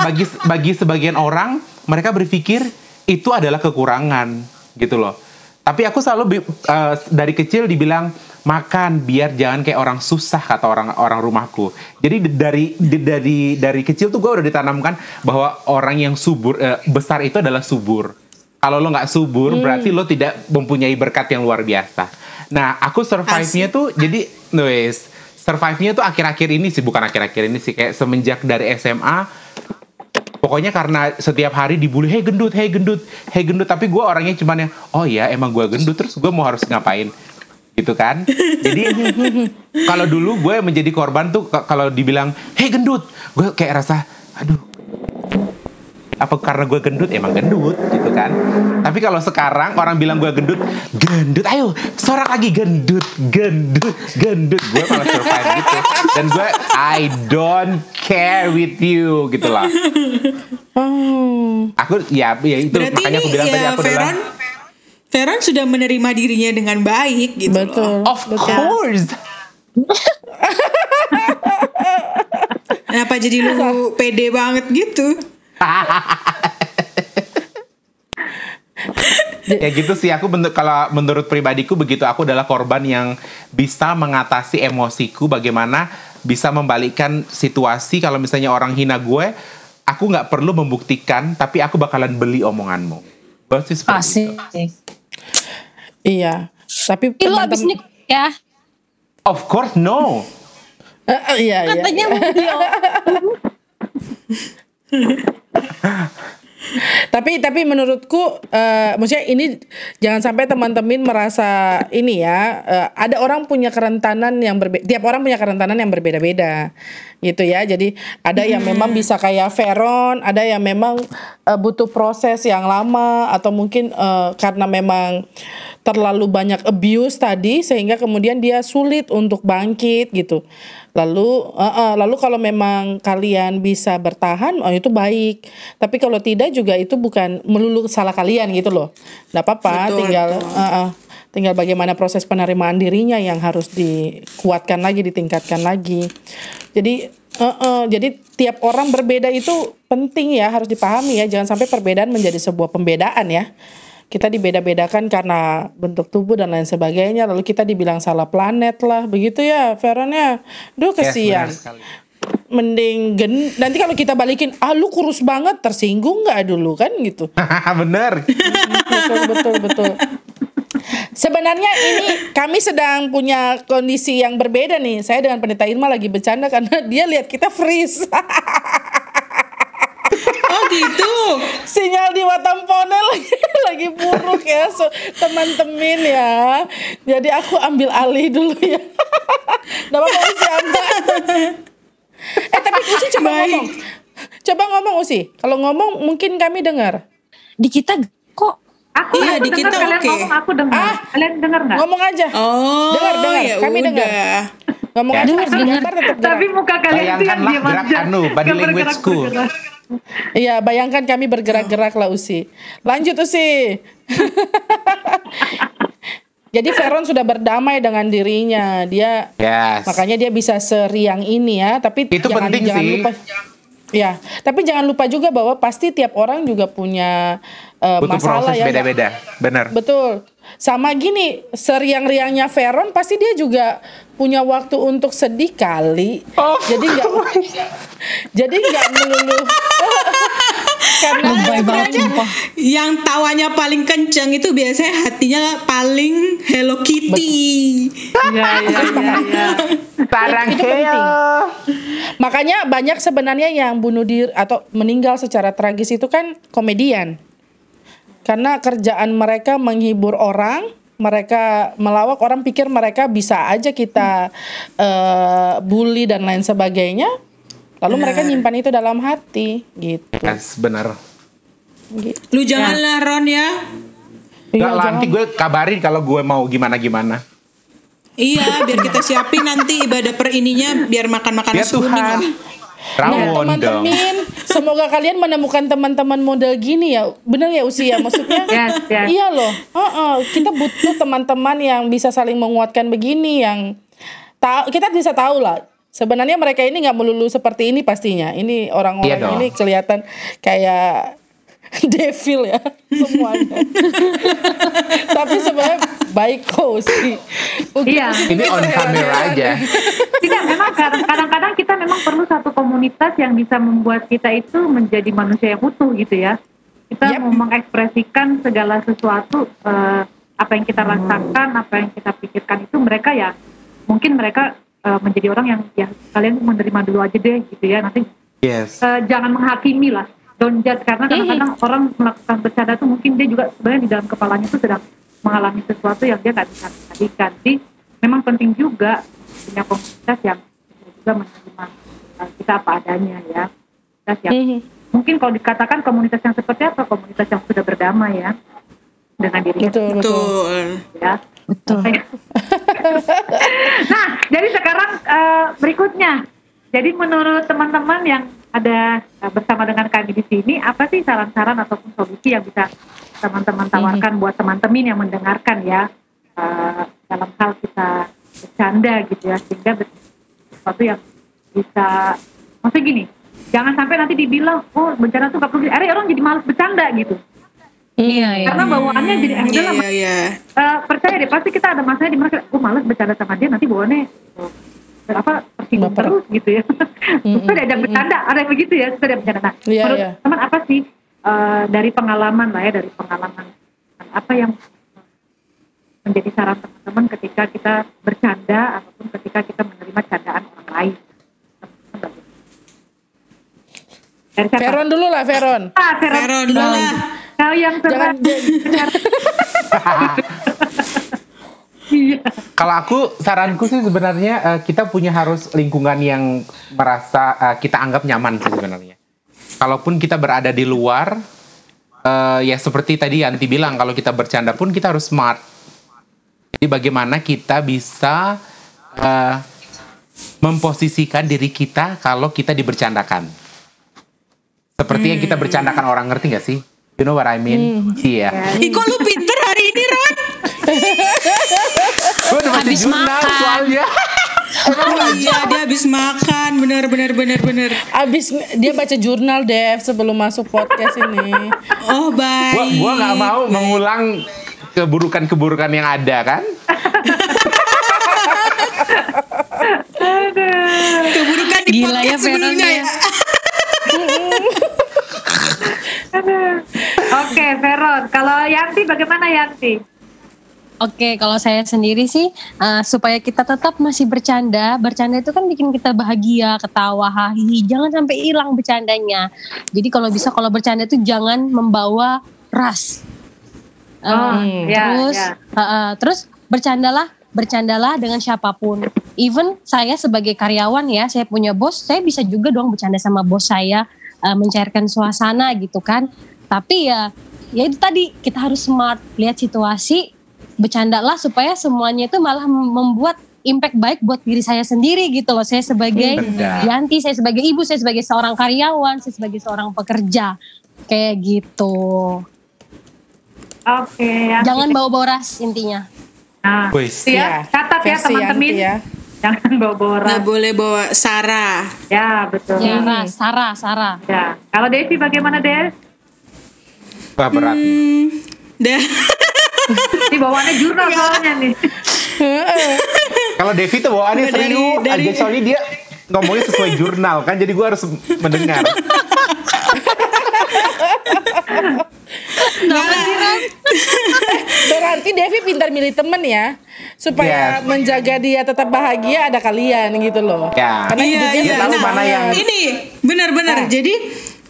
bagi bagi sebagian orang mereka berpikir itu adalah kekurangan, gitu loh. Tapi aku selalu eh, dari kecil dibilang makan biar jangan kayak orang susah kata orang orang rumahku. Jadi dari dari dari kecil tuh gue udah ditanamkan bahwa orang yang subur eh, besar itu adalah subur. Kalau lo nggak subur berarti lo tidak mempunyai berkat yang luar biasa. Nah aku survive-nya tuh jadi nulis survive-nya tuh akhir-akhir ini sih bukan akhir-akhir ini sih kayak semenjak dari SMA pokoknya karena setiap hari dibully hey gendut hey gendut hey gendut. Tapi gue orangnya cuman yang oh ya emang gue gendut terus gue mau harus ngapain? Gitu kan? Jadi kalau dulu gue menjadi korban tuh kalau dibilang hey gendut gue kayak rasa aduh apa karena gue gendut emang gendut gitu kan tapi kalau sekarang orang bilang gue gendut gendut ayo sorak lagi gendut gendut gendut gue malah survive gitu dan gue I don't care with you gitu lah Oh. aku ya ya itu Berarti makanya aku ini bilang tadi ya aku adalah Veron Veron sudah menerima dirinya dengan baik gitu loh. Betul. of betul. course Kenapa jadi lu pede banget gitu? Ya gitu sih aku bentuk kalau menurut pribadiku begitu aku adalah korban yang bisa mengatasi emosiku bagaimana bisa membalikkan situasi kalau misalnya orang hina gue aku nggak perlu membuktikan tapi aku bakalan beli omonganmu Pasti seperti Asik. itu. Iya. Tapi lu abis ini ya of course no eh, iya iya. katanya beli Tapi tapi menurutku eh maksudnya ini jangan sampai teman-teman merasa ini ya eh, ada orang punya kerentanan yang berbeda tiap orang punya kerentanan yang berbeda-beda gitu ya. Jadi ada yang memang bisa kayak Veron, ada yang memang eh, butuh proses yang lama atau mungkin eh, karena memang terlalu banyak abuse tadi sehingga kemudian dia sulit untuk bangkit gitu. Lalu eh, eh, lalu kalau memang kalian bisa bertahan oh itu baik. Tapi kalau tidak juga itu bukan melulu salah kalian gitu loh. Nggak apa-apa, tinggal eh, eh, tinggal bagaimana proses penerimaan dirinya yang harus dikuatkan lagi, ditingkatkan lagi. Jadi eh, eh, jadi tiap orang berbeda itu penting ya harus dipahami ya. Jangan sampai perbedaan menjadi sebuah pembedaan ya. Kita dibeda-bedakan karena bentuk tubuh dan lain sebagainya lalu kita dibilang salah planet lah. Begitu ya Veron ya? Duh Yes, kesian. mending gen nanti kalau kita balikin ah lu kurus banget tersinggung nggak dulu? Kan gitu. Bener betul betul betul Sebenarnya ini kami sedang punya kondisi yang berbeda nih. Saya dengan pendeta Irma lagi bercanda karena dia lihat kita freeze. Oh gitu. sinyal di Watampone lagi lagi buruk ya so, teman-teman ya jadi aku ambil alih dulu ya apa-apa Usi ambil eh tapi Usi coba Baik. ngomong coba ngomong Usi kalau ngomong mungkin kami dengar di kita kok Aku, Iya, aku di dengar kita kalian oke. ngomong, aku dengar. Ah. Kalian dengar nggak? ngomong aja Oh, Dengar, dengar. ya Kami dengar. ngomong Ya. aja Dengar, Tapi muka kalian itu yang Bayangkanlah diam gerak aja. anu, body language school. Iya, bayangkan kami bergerak-gerak lah Usi. Lanjut Usi. Jadi Veron sudah berdamai dengan dirinya. Dia yes makanya dia bisa seriang ini ya. Tapi Itu jangan penting jangan sih. lupa. Ya, tapi jangan lupa juga bahwa pasti tiap orang juga punya eh, butuh masalah proses ya. beda-beda bener Betul. Sama gini, seriang-riangnya Veron pasti dia juga punya waktu untuk sedih kali. Oh, jadi nggak jadi nggak melulu karena lebay banget Yang tawanya paling kencang itu biasanya hatinya paling Hello Kitty. Iya, iya, iya, iya. Sarang itu penting. Makanya banyak sebenarnya yang bunuh diri atau meninggal secara tragis itu kan komedian. Karena kerjaan mereka menghibur orang, mereka melawak orang pikir mereka bisa aja kita eh, bully dan lain sebagainya. Lalu mereka nyimpan itu dalam hati gitu. yes bener gitu. Lu janganlah Ron ya. Iya, Nggak, jangan- nanti gue kabarin kalau gue mau gimana-gimana Iya, biar kita siapin nanti ibadah per ininya biar makan-makan ya kuning lah. Nah rawon teman-teman, semoga kalian menemukan teman-teman model gini ya, bener ya usia maksudnya. Yes, yes. Iya loh, Heeh, kita butuh teman-teman yang bisa saling menguatkan begini, yang tahu kita bisa tahu lah. Sebenarnya mereka ini nggak melulu seperti ini pastinya. Ini Iya orang-orang dong. ini kelihatan kayak devil ya semuanya. Tapi sebenarnya baik kok sih. Iya. ini on camera aja Tidak, memang kadang- kadang-kadang kita memang perlu satu komunitas yang bisa membuat kita itu menjadi manusia yang utuh gitu ya. Kita Yap. mau mengekspresikan segala sesuatu eh, apa yang kita rasakan, apa yang kita pikirkan itu mereka ya mungkin mereka eh, menjadi orang yang ya kalian menerima dulu aja deh gitu ya. Nanti yes eh, jangan menghakimi lah, don't judge karena kadang-kadang orang melakukan bercanda tuh mungkin dia juga sebenarnya di dalam kepalanya tuh sedang mengalami sesuatu yang dia nggak bisa kendalikan. Jadi memang penting juga punya komunitas yang juga menerima eh, kita apa adanya ya. Komunitas yang Mhm. mungkin mungkin kalau dikatakan komunitas yang seperti apa komunitas yang sudah berdamai ya dengan dirinya Betul, betul. Betul. ya Betul. nah, jadi sekarang eh, berikutnya. Jadi menurut teman-teman yang ada eh, bersama dengan kami di sini, apa sih saran-saran ataupun solusi yang bisa teman-teman tawarkan buat teman-teman yang mendengarkan ya eh, dalam hal kita bercanda gitu ya, sehingga sesuatu yang bisa, maksudnya gini, jangan sampai nanti dibilang, oh bencana tuh gak perlu, akhirnya orang jadi malas bercanda gitu. Iya, iya. Karena bawaannya jadi, eh, Iya, udahlah iya, iya. Eh, percaya deh pasti kita ada masanya di mana gue males bercanda sama dia nanti bawaannya eh, apa tersinggung Baper. terus gitu ya kita diajak bercanda ada yang begitu ya kita diajak bercanda nah Iya, menurut iya. teman apa sih eh, dari pengalaman lah ya dari pengalaman apa yang menjadi saran teman-teman ketika kita bercanda ataupun ketika kita menerima candaan orang lain siapa? Veron dulu lah Veron. Ah, Veron. Veron dulu lah. Kau yang Jangan terang. Iya. Kalau aku saranku sih sebenarnya eh, kita punya harus lingkungan yang merasa eh, kita anggap nyaman sih sebenarnya. Kalaupun kita berada di luar, eh, ya seperti tadi Yanti bilang kalau kita bercanda pun kita harus smart. Jadi bagaimana kita bisa eh, memposisikan diri kita kalau kita dibercandakan. Seperti yang kita bercandakan orang ngerti gak sih? You know what I mean? Iya. Ih, kok lu pinter hari ini, Ron? Gue udah baca Habis jurnal makan. soalnya. Oh iya, dia habis makan. Bener, bener, bener, bener. Abis dia baca jurnal Dev sebelum masuk podcast ini. Oh, baik. gua gua nggak mau mengulang keburukan-keburukan yang ada kan Keburukan di Gila ya, sebelumnya Veron ya. Oke, Veron. Kalau Yanti bagaimana Yanti? Oke, kalau saya sendiri sih uh, supaya kita tetap masih bercanda, bercanda itu kan bikin kita bahagia, ketawa, hahi, jangan sampai hilang bercandanya. Jadi kalau bisa kalau bercanda itu jangan membawa ras. Uh, Oh, ya, terus, ya. uh, uh, terus bercandalah, bercandalah dengan siapa pun. Even saya sebagai karyawan ya, saya punya bos, saya bisa juga dong bercanda sama bos saya, uh, mencairkan suasana gitu kan. Tapi ya, ya itu tadi kita harus smart, lihat situasi, bercandalah supaya semuanya itu malah membuat impact baik buat diri saya sendiri gitu loh. Saya sebagai Benar. Yanti, saya sebagai ibu, saya sebagai seorang karyawan, saya sebagai seorang pekerja. Kayak gitu. Oke, Yanti. Jangan bawa-bawa ras intinya. Nah, itu ya, catat ya teman-teman. Ya. Jangan bawa-bawa Nggak orang. boleh bawa Sarah. Ya, betul. Ya, Hmm. Sarah, Sarah. Ya. Kalau Devi bagaimana, Dev? Wah berat. Hmm. Ini bawaannya jurnal soalnya nih. Kalau Devi tuh bawaannya Dari- serius dari- aja soalnya dia ngomongnya sesuai jurnal kan jadi gua harus mendengar. Berarti Devi pintar milih temen ya. Supaya Yes. menjaga dia tetap bahagia ada kalian gitu loh. Ya. Karena Iya, iya. Nah, mana yang- Ini benar-benar. Ah. Jadi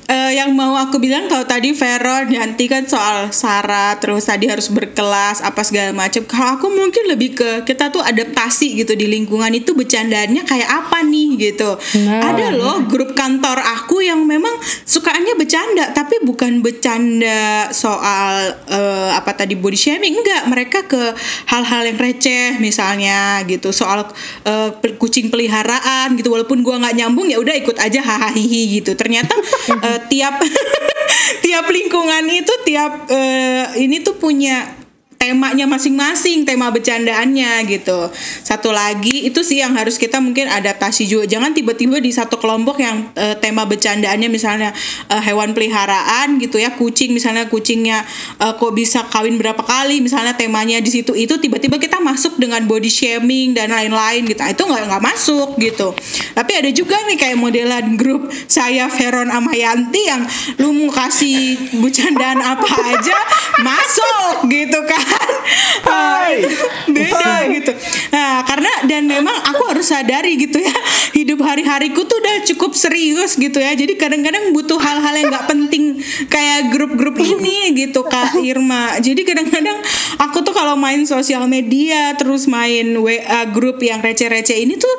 eh, yang mau aku bilang kalau tadi Veron Yanti kan soal Sarah terus tadi harus berkelas apa segala macam. Kalau aku mungkin lebih ke kita tuh adaptasi gitu di lingkungan itu bercandanya kayak apa nih gitu. Nah. Ada loh grup kantor aku yang memang sukaannya bercanda tapi bukan bercanda soal eh, apa tadi body shaming enggak mereka ke hal-hal yang receh misalnya gitu soal pel- kucing peliharaan gitu walaupun gua nggak nyambung ya udah ikut aja hahaha gitu ternyata eh, tiap tiap lingkungan itu tiap eh, ini tuh punya temanya masing-masing, tema bercandaannya gitu. Satu lagi itu sih yang harus kita mungkin adaptasi juga. Jangan tiba-tiba di satu kelompok yang eh, tema bercandaannya misalnya eh, hewan peliharaan gitu ya, kucing misalnya kucingnya eh, kok bisa kawin berapa kali misalnya temanya di situ itu tiba-tiba kita masuk dengan body shaming dan lain-lain gitu. Ah, Itu nggak nggak masuk gitu. Tapi ada juga nih kayak modelan grup saya Veron Amayanti yang lu mau kasih bercandaan apa aja masuk gitu kan. Hai. beda gitu. Nah, karena dan memang aku harus sadari gitu ya, hidup hari-hariku tuh udah cukup serius gitu ya. Jadi kadang-kadang butuh hal-hal yang nggak penting kayak grup-grup ini gitu Kak Irma. Jadi kadang-kadang aku tuh kalau main sosial media terus main WA grup yang receh-receh ini tuh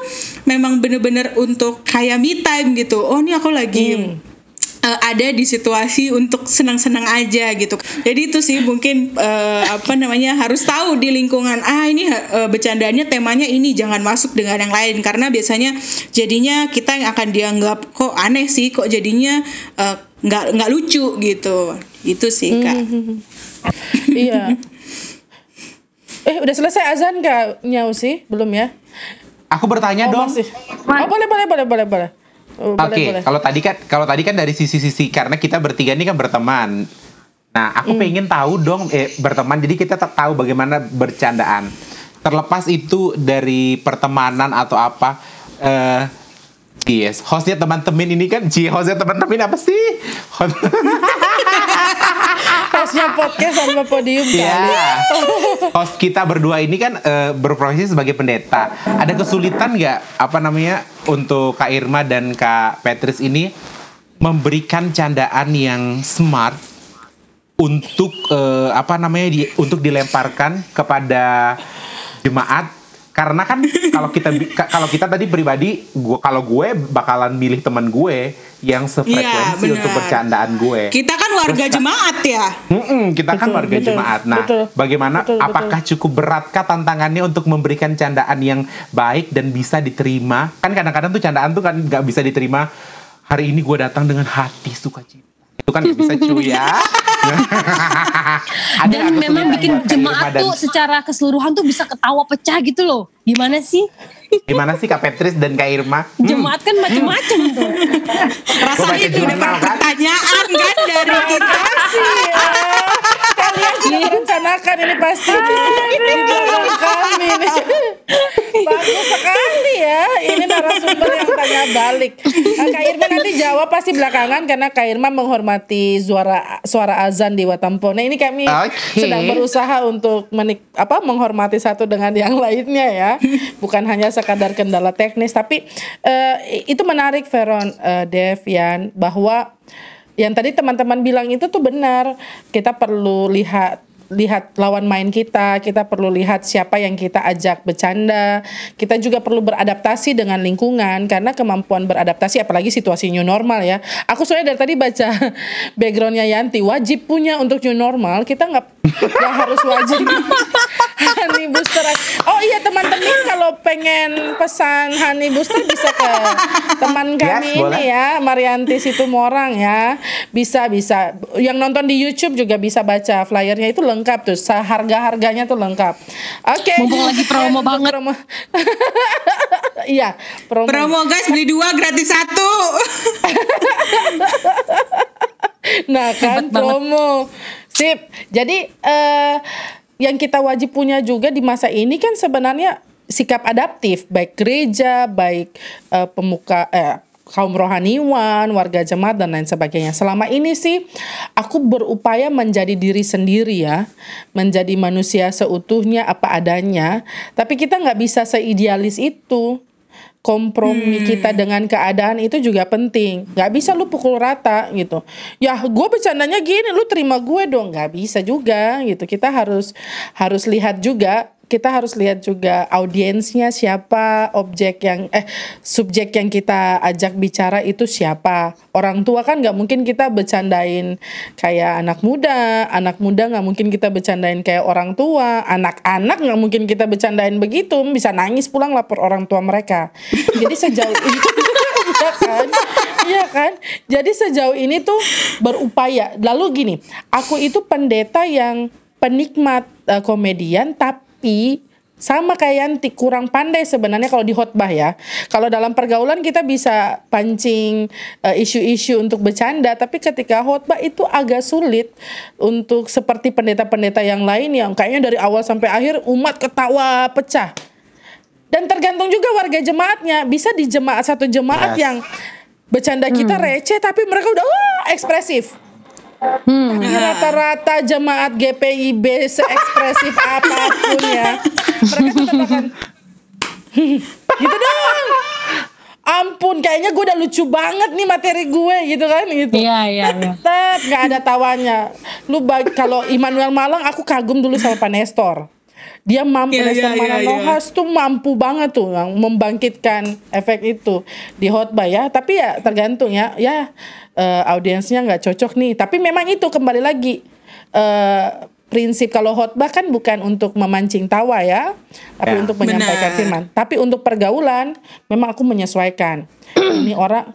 memang bener-bener untuk kayak me time gitu. Oh, ini aku lagi Hmm. Eh, ada di situasi untuk senang-senang aja gitu. Jadi itu sih mungkin eh, apa namanya harus tahu di lingkungan ah ini bercandanya temanya ini jangan masuk dengan yang lain karena biasanya jadinya kita yang akan dianggap kok aneh sih kok jadinya nggak nggak lucu gitu. Itu sih kak. iya. Eh udah selesai azan kak Nyau sih? Belum ya? Aku bertanya Oh, dong. masih. Oh, boleh boleh boleh boleh boleh. Oh, Oke, boleh. kalau tadi kan kalau tadi kan dari sisi-sisi karena kita bertiga ini kan berteman. Nah, aku Hmm. pengen tahu dong eh, berteman jadi kita tahu bagaimana bercandaan. Terlepas itu dari pertemanan atau apa eh Yes, hostnya teman-teman ini kan, Ci, hostnya teman-teman apa sih? Host- Hostnya podcast sama podium Iya. kali. Host kita berdua ini kan eh, berprofesi sebagai pendeta. Ada kesulitan nggak apa namanya untuk Kak Irma dan Kak Petris ini memberikan candaan yang smart untuk eh, apa namanya di, untuk dilemparkan kepada jemaat karena kan kalau kita kalau kita tadi pribadi gua kalau gue bakalan milih teman gue yang sefrekuensi Iya, untuk bercandaan gue. Kita kan warga Terus, jemaat ya. Mm-mm, kita kan Betul, warga betul, jemaat. Nah, betul. bagaimana? Betul, betul. apakah cukup beratkah tantangannya untuk memberikan candaan yang baik dan bisa diterima? Kan kadang-kadang tuh candaan tuh kan nggak bisa diterima. Hari ini gue datang dengan hati sukacita. Itu kan nggak bisa cuy ya. Ada Dan memang bikin jemaat tuh secara keseluruhan tuh bisa ketawa pecah gitu loh. Gimana sih? Gimana sih Kak Petris dan Kak Irma? Hmm, Jemaat kan macem-macem tuh. Rasanya itu kan? pertanyaan kan dari kita. Ya. Kalian sudah merencanakan ini pasti di, di belakang kami nih. Bagus sekali ya. Ini narasumber yang tanya balik. Nah, Kak Irma nanti jawab pasti belakangan karena Kak Irma menghormati suara suara azan di Watampone. Ini kami Oke. sedang berusaha untuk menik apa menghormati satu dengan yang lainnya ya. Bukan hanya sekadar kendala teknis tapi eh, itu menarik Veron eh, Dev Yan bahwa yang tadi teman-teman bilang itu tuh benar. Kita perlu lihat lihat lawan main kita, kita perlu lihat siapa yang kita ajak bercanda. Kita juga perlu beradaptasi dengan lingkungan karena kemampuan beradaptasi apalagi situasi new normal ya. Aku soalnya dari tadi baca backgroundnya Yanti wajib punya untuk new normal. Kita nggak harus wajib honey booster. Oh iya teman-teman kalau pengen pesan honey booster bisa ke teman kami Yes, ini boleh. ya Marianti Situmorang ya bisa bisa yang nonton di YouTube juga bisa baca flyernya itu lengkap tuh harga harganya tuh lengkap oke Mumpung lagi promo banget. promo. iya promo, Promo guys beli dua gratis satu. nah kan Hebat banget. promo sip jadi eh yang kita wajib punya juga di masa ini kan sebenarnya sikap adaptif baik gereja baik eh, pemuka eh kaum rohaniwan, warga jemaat dan lain sebagainya. Selama ini sih aku berupaya menjadi diri sendiri ya, menjadi manusia seutuhnya apa adanya. Tapi kita nggak bisa seidealis itu. Kompromi kita dengan keadaan itu juga penting. Nggak bisa lu pukul rata gitu. Ya gue bercandanya gini, lu terima gue dong. Nggak bisa juga gitu. Kita harus harus lihat juga kita harus lihat juga audiensnya siapa, objek yang eh subjek yang kita ajak bicara itu siapa. Orang tua kan nggak mungkin kita bercandain kayak anak muda, anak muda nggak mungkin kita bercandain kayak orang tua, anak-anak nggak mungkin kita bercandain begitu, bisa nangis pulang lapor orang tua mereka. Jadi sejauh ini Iya kan? Iya kan? Jadi sejauh ini tuh berupaya. Lalu gini, aku itu pendeta yang penikmat eh, komedian tapi sama kayak Yanti kurang pandai sebenarnya kalau di khotbah ya. Kalau dalam pergaulan kita bisa pancing eh, isu-isu untuk bercanda, tapi ketika khotbah itu agak sulit untuk seperti pendeta-pendeta yang lain yang kayaknya dari awal sampai akhir umat ketawa pecah. Dan tergantung juga warga jemaatnya. Bisa di jemaat satu jemaat Yes. yang bercanda kita receh tapi mereka udah wah ekspresif. Hmm. Rata-rata jemaat GPIB seekspresif apa pun ya. Mereka tetap akan gitu dong. Ampun, kayaknya gue udah lucu banget nih materi gue gitu kan gitu. Iya, iya, iya. Tetap nggak ada tawanya. Lu kalau Immanuel Malang aku kagum dulu sama Pak Nestor. Dia mampu Lester iya, iya, Manolohas tuh mampu banget tuh yang membangkitkan efek itu di khotbah ya. Tapi ya tergantung ya ya eh, audiensnya nggak cocok nih. Tapi memang itu kembali lagi eh, prinsip kalau khotbah kan bukan untuk memancing tawa ya tapi Ya. untuk menyampaikan Benar. firman. Tapi untuk pergaulan memang aku menyesuaikan. Ini orang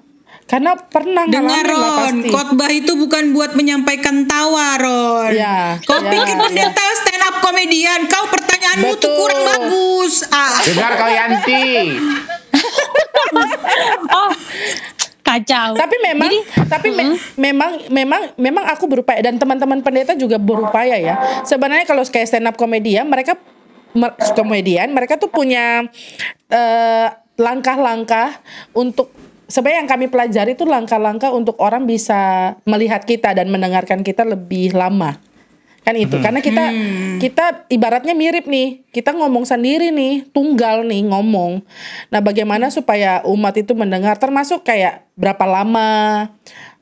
karena pernah Dengar ngalamin lah Ron, pasti khotbah itu bukan buat menyampaikan tawa Ron. Ya, Kau ya, pikir ya. pendeta stand up komedian, kau pertanyaanmu tuh Betul. kurang bagus. Ah. Dengar kau Yanti. Oh, kacau. tapi memang tapi me- memang memang memang aku berupaya dan teman-teman pendeta juga berupaya ya sebenarnya kalau kayak stand up komedian mereka mer- komedian mereka tuh punya eh, langkah-langkah untuk sebenarnya yang kami pelajari itu langkah-langkah untuk orang bisa melihat kita dan mendengarkan kita lebih lama. Kan itu karena kita kita ibaratnya mirip nih kita ngomong sendiri nih tunggal nih ngomong. Nah bagaimana supaya umat itu mendengar termasuk kayak berapa lama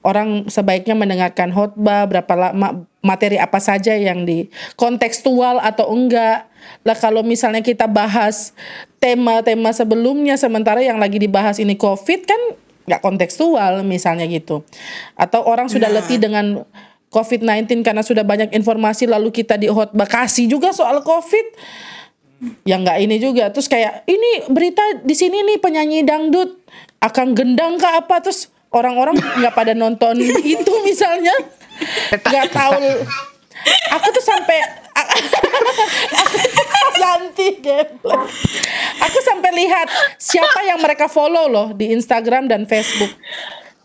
orang sebaiknya mendengarkan khotbah berapa lama materi apa saja yang di kontekstual atau enggak. Lah kalau misalnya kita bahas tema-tema sebelumnya sementara yang lagi dibahas ini covid kan nggak kontekstual misalnya gitu. Atau orang sudah letih dengan COVID-19 karena sudah banyak informasi lalu kita di khotbah kasih juga soal COVID. Ya nggak ini juga. Terus kayak ini berita di sini nih penyanyi dangdut. Akan gendang ke apa? Terus orang-orang nggak pada nonton itu misalnya. Nggak tahu. Aku tuh sampai ganti gameplay. Aku sampai lihat siapa yang mereka follow loh di Instagram dan Facebook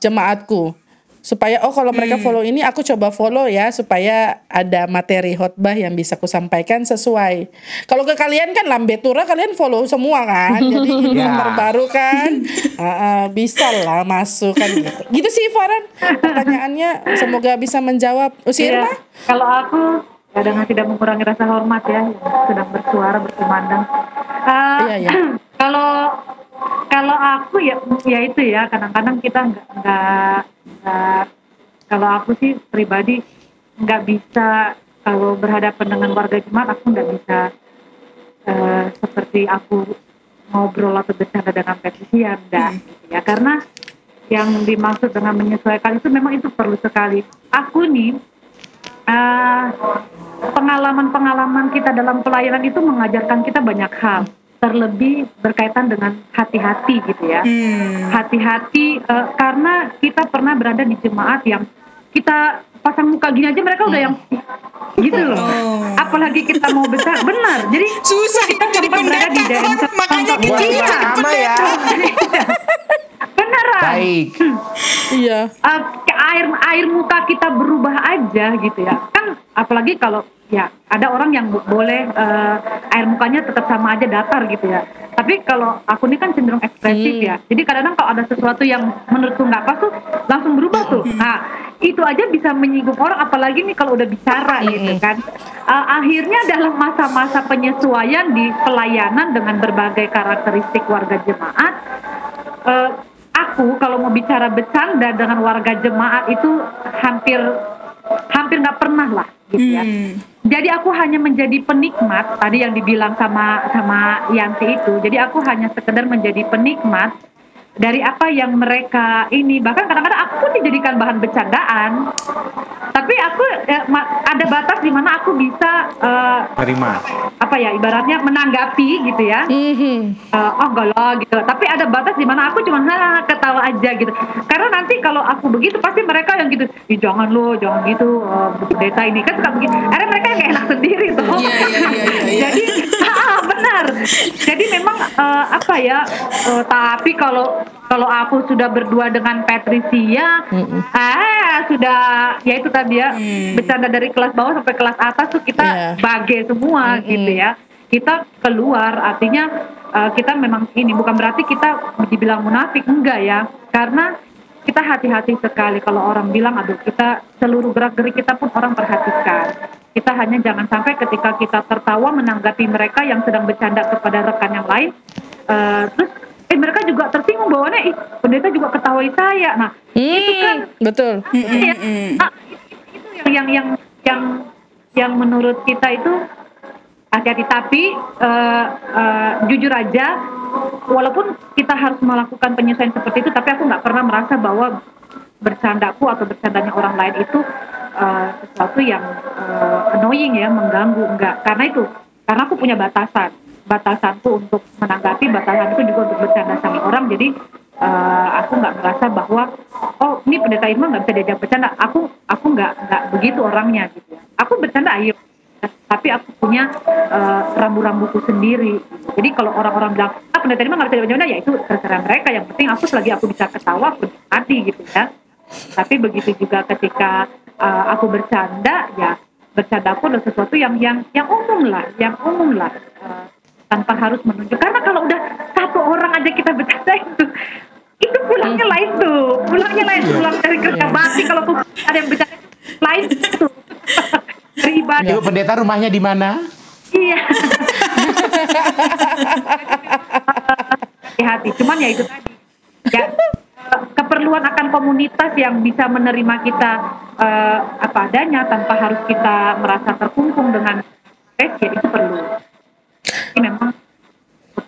jemaatku supaya oh kalau mereka follow ini aku coba follow ya supaya ada materi khotbah yang bisa aku sampaikan sesuai. Kalau ke kalian kan lambe tura kalian follow semua kan, jadi info Ya. terbaru kan, Ah, ah, bisa lah masuk kan gitu. Gitu sih Farhan pertanyaannya, semoga bisa menjawab. Usi Iya. Irma? Kalau aku ya dengan tidak mengurangi rasa hormat ya yang sedang bersuara berkumandang. Eh, Iya, iya. Kalau kalau aku ya ya itu ya kadang-kadang kita nggak nggak kalau aku sih pribadi nggak bisa kalau berhadapan dengan warga jemaat aku nggak bisa eh, seperti aku ngobrol atau bercanda dengan petisian enggak gitu ya. Karena yang dimaksud dengan menyesuaikan itu memang itu perlu sekali. Aku nih eh, pengalaman-pengalaman kita dalam pelayanan itu mengajarkan kita banyak hal terlebih berkaitan dengan hati-hati gitu ya Hmm. hati-hati eh, karena kita pernah berada di jemaat yang kita pasang muka gini aja mereka udah yang gitu loh Oh. apalagi kita mau besar benar jadi Susah kita jadi sempat berada di pendeta, Ron. Makanya Iya. kita sama ya. Beneran? Baik. Iya. Eh, ke air air muka kita berubah aja gitu ya. Kan apalagi kalau ya ada orang yang bo- boleh eh, air mukanya tetap sama aja datar gitu ya. Tapi kalau aku ini kan cenderung ekspresif Hmm. ya. Jadi kadang-kadang kalau ada sesuatu yang menurutku nggak pas tuh langsung berubah tuh. Nah itu aja bisa menyinggung orang apalagi nih kalau udah bicara gitu kan. Eh, akhirnya dalam masa-masa penyesuaian di pelayanan dengan berbagai karakteristik warga jemaat eh, aku kalau mau bicara bercanda dengan warga jemaat itu hampir hampir nggak pernah lah gitu ya. Hmm. Jadi aku hanya menjadi penikmat tadi yang dibilang sama sama Yanti itu. Jadi aku hanya sekedar menjadi penikmat dari apa yang mereka ini bahkan kadang-kadang aku pun dijadikan bahan bercandaan. Tapi aku eh, ada batas di mana aku bisa eh, Terima. apa ya ibaratnya menanggapi gitu ya. Mhm. Eh, oh enggak lah gitu tapi ada batas di mana aku cuma "Hah, ketawa aja gitu karena nanti kalau aku begitu pasti mereka yang gitu Ih, jangan lo jangan gitu eh, pendeta ini kan suka begitu akhirnya mereka yang enak sendiri tuh Iya, iya, iya, iya, iya. jadi ah, benar jadi memang eh, apa ya eh, tapi kalau kalau aku sudah berdua dengan Patricia ah sudah ya itu tadi ya Hmm. bercanda dari kelas bawah sampai kelas atas tuh kita Iya. bagai semua Mm-mm. gitu ya kita keluar artinya uh, kita memang ini bukan berarti kita dibilang munafik enggak ya karena kita hati-hati sekali kalau orang bilang aduh kita seluruh gerak gerik kita pun orang perhatikan kita hanya jangan sampai ketika kita tertawa menanggapi mereka yang sedang bercanda kepada rekan yang lain uh, terus eh mereka juga tersinggung bahwa ih pendeta juga ketawai saya. Nah itu kan Hmm, betul. Ah, itu yang yang yang yang yang menurut kita itu hati-hati. Tapi eh, eh, jujur aja walaupun kita harus melakukan penyesuaian seperti itu tapi aku nggak pernah merasa bahwa bercandaku atau bercandanya orang lain itu eh, sesuatu yang eh, annoying ya mengganggu. Enggak karena itu karena aku punya batasan batasanku untuk menanggapi batasan itu juga untuk bercanda sama orang. Jadi eh, aku nggak merasa bahwa oh ini pendeta Irma nggak bisa diajak bercanda. Aku aku nggak nggak begitu orangnya gitu ya. Aku bercanda ayo. Tapi aku punya eh, rambu-rambuku sendiri. Jadi kalau orang-orang bilang ah pendeta Irma nggak bisa diajak bercanda ya itu terserah mereka. Yang penting aku selagi aku bisa ketawa aku hati gitu ya. Tapi begitu juga ketika eh, aku bercanda ya bercanda aku adalah sesuatu yang yang yang umum lah yang umum lah. Eh, tanpa harus menunjuk. Karena kalau udah satu orang aja kita bercanda itu itu pulangnya lain tuh. Pulangnya lain pulang dari kerja bakti kalau tuh ada yang bercanda lain tuh. Dari ibadah Ibu pendeta rumahnya di mana? iya. Hati cuman ya itu tadi. Ya eh, keperluan akan komunitas yang bisa menerima kita eh, apa adanya tanpa harus kita merasa terkungkung dengan ya itu perlu ini memang